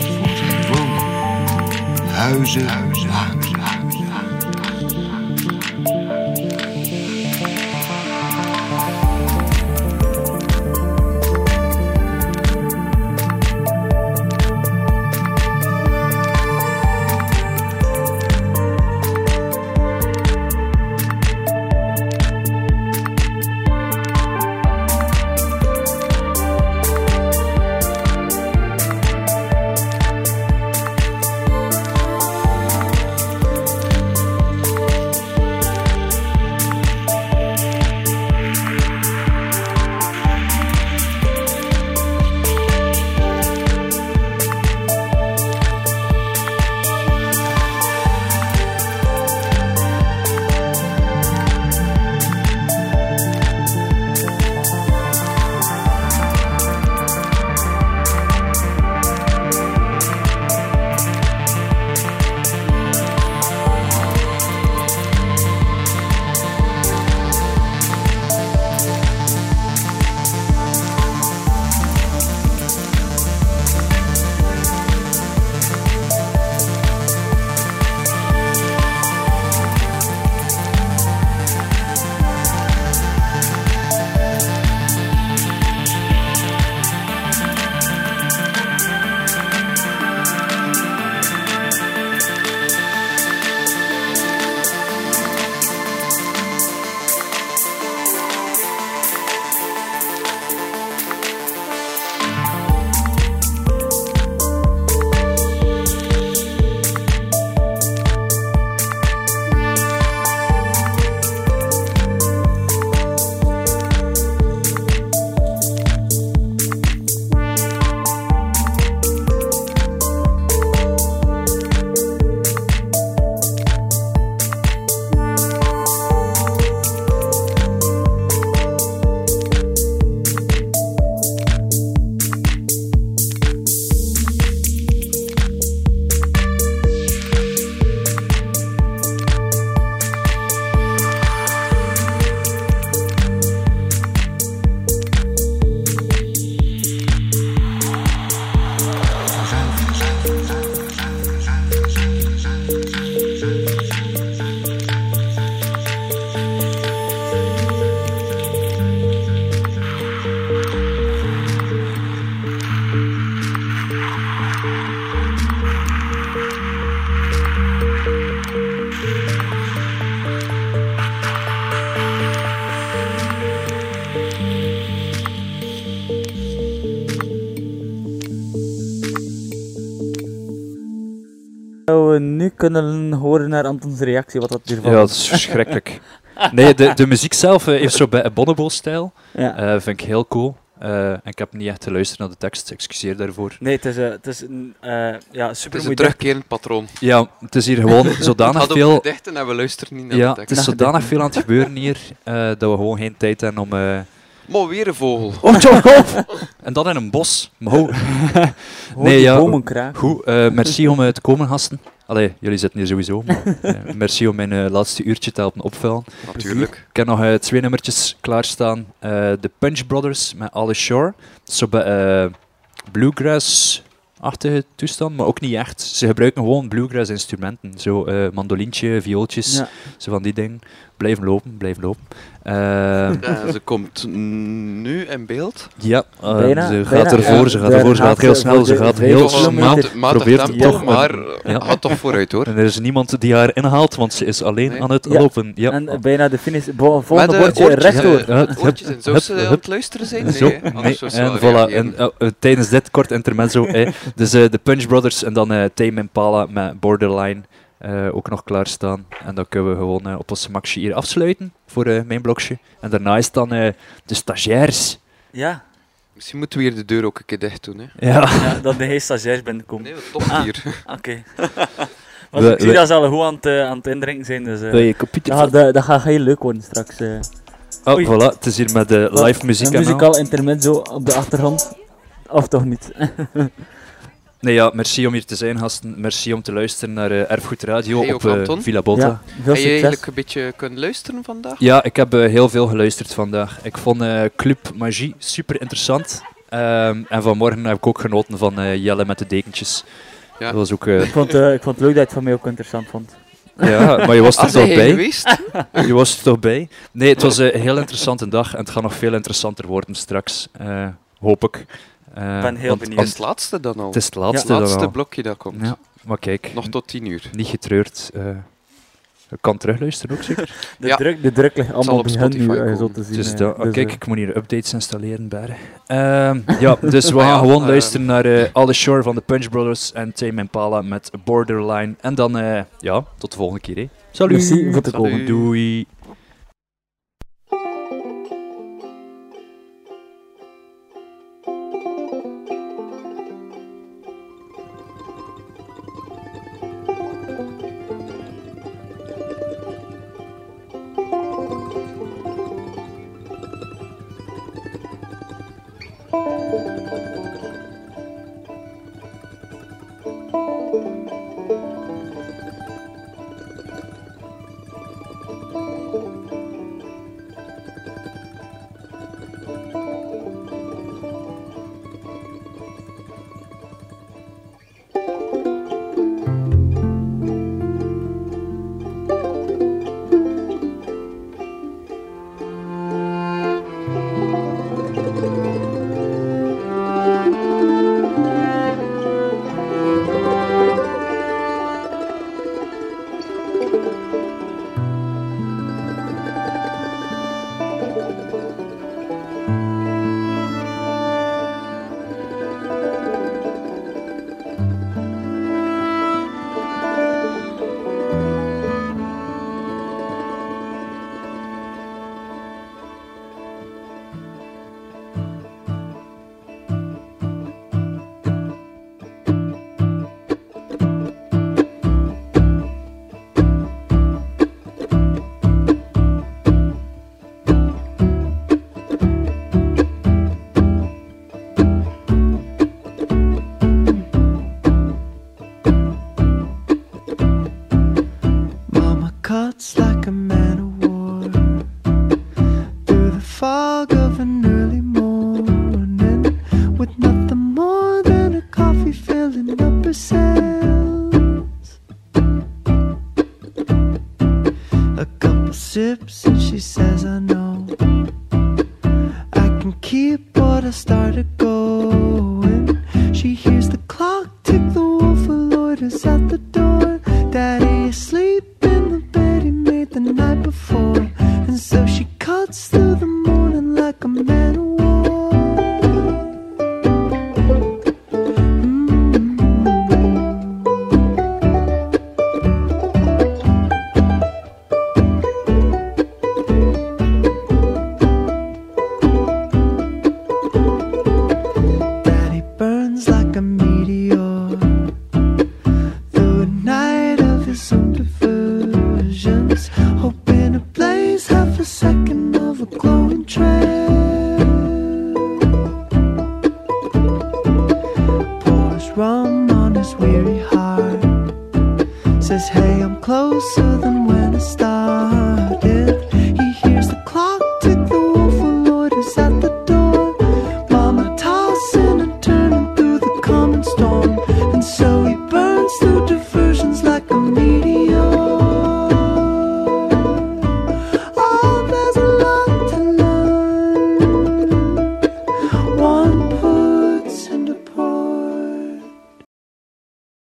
S36: voor zijn woning, huizen.
S9: Kunnen horen naar Antons reactie, wat dat hiervan
S3: Ja, dat is verschrikkelijk. Nee, de, de muziek zelf eh, heeft zo bij Bonobo-stijl.
S9: Ja.
S3: Eh, vind ik heel cool. Eh, en ik heb niet echt geluisterd naar de tekst, excuseer daarvoor.
S9: Nee, het is, eh, het is een eh, ja, super
S10: Het is een terugkerend patroon.
S3: Ja, het is hier gewoon
S10: Het
S3: zodanig veel...
S10: gedichten en we luisteren niet naar
S3: Ja,
S10: de
S3: het
S10: tekst.
S3: is zodanig veel aan het gebeuren hier, eh, dat we gewoon geen tijd hebben om... eh,
S10: Maar weer een vogel.
S3: Oh, toch op! En dan in een bos. Maar ho.
S9: die bomen kraken.
S3: Goed, eh, merci om eh, te komen, gasten. Allee, jullie zitten hier sowieso. Maar, eh, merci om mijn eh, laatste uurtje te helpen opvullen.
S10: Natuurlijk.
S3: Ik heb nog eh, twee nummertjes klaarstaan. Eh The Punch Brothers met Alice Shore. Zo bij bluegrass-achtige toestand, maar ook niet echt. Ze gebruiken gewoon bluegrass-instrumenten. Zo eh mandolientje, viooltjes,
S9: Ja.
S3: zo van die dingen. Blijven lopen, blijven lopen. Eh,
S10: Ja, ze komt nu in beeld.
S3: ja, eh,
S9: Bijna,
S3: ze gaat
S9: bijna.
S3: ervoor, ze gaat ervoor, ze gaat heel
S9: ze
S3: snel, ze gaat heel snel. Probeert
S10: tempo,
S3: toch,
S10: maar
S3: ja.
S10: gaat toch vooruit hoor.
S3: En er is niemand die haar inhaalt, want ze is alleen
S10: Nee.
S3: aan het
S9: Ja.
S3: lopen. Ja.
S9: En eh, bijna de finish. Bo- volgende bordje
S10: oortjes,
S9: rechtdoor.
S10: eh,
S3: Ja,
S10: oortjes ze aan het luisteren zijn?
S3: Zo,
S10: Nee,
S3: en voilà. En, eh, eh, tijdens dit kort intermezzo, eh, dus eh, de Punch Brothers en dan eh Tame Impala met Borderline eh, ook nog klaarstaan. En dan kunnen we gewoon eh, op ons gemakje hier afsluiten voor eh, mijn blokje. En daarna is dan eh, de stagiairs.
S9: Ja.
S10: Misschien moeten we hier de deur ook een keer dicht doen. Hè.
S3: Ja.
S9: ja, dat de hele stagiairs binnenkomt.
S10: Nee, top
S9: Ah,
S10: hier.
S9: Oké. Want
S3: We-
S9: ik zie
S3: we-
S9: dat ze al goed aan het, aan het indrinken zijn. Dus, eh, dat, gaat, dat, dat gaat heel leuk worden straks. eh.
S3: Oh,
S9: Oei.
S3: voilà. Het is hier met de live muziek
S9: Een
S3: en al.
S9: muzikaal intermezzo op de achtergrond. Of toch niet?
S3: Nee, ja, merci om hier te zijn, gasten. Merci om te luisteren naar eh, Erfgoed Radio
S10: Hey,
S3: op eh. Villa Botta.
S9: Ja,
S10: Heb je
S9: succes.
S10: eigenlijk een beetje kunnen luisteren vandaag?
S3: Ja, ik heb eh, heel veel geluisterd vandaag. Ik vond eh, Club Magie super interessant. Ehm, en vanmorgen heb ik ook genoten van eh, Jelle met de dekentjes.
S10: Ja.
S3: Dat was ook... eh,
S9: Ik vond, eh, ik vond het leuk dat je het van mij ook interessant vond.
S3: ja, maar je was er toch bij?
S10: geweest?
S3: Je was er toch bij? Nee, het was een heel interessante dag en het gaat nog veel interessanter worden straks. eh, hoop ik. Eh,
S9: Ik ben heel benieuwd.
S10: Het is het laatste dan al.
S3: Het is het laatste
S10: het
S3: dan
S10: laatste
S3: al.
S10: blokje dat komt.
S3: Ja, maar kijk,
S10: Nog tot tien uur.
S3: niet getreurd. eh ik kan terugluisteren ook zeker.
S9: De,
S10: Ja.
S9: druk, de druk ligt allemaal
S10: op
S9: hen nu,
S10: Spotify
S9: eh, zo te zien.
S3: Dus
S9: eh. Dus,
S3: kijk,
S9: eh,
S3: ik moet hier updates installeren. Ehm, ja, dus we
S10: Ah
S3: gaan
S10: ja,
S3: gewoon
S10: eh,
S3: luisteren naar eh All the Shore van de Punch Brothers en Tame Impala met Borderline. En dan, eh, ja, tot de volgende keer. Hè. Salut!
S9: Merci voor te
S10: Salut.
S9: komen.
S3: Doei!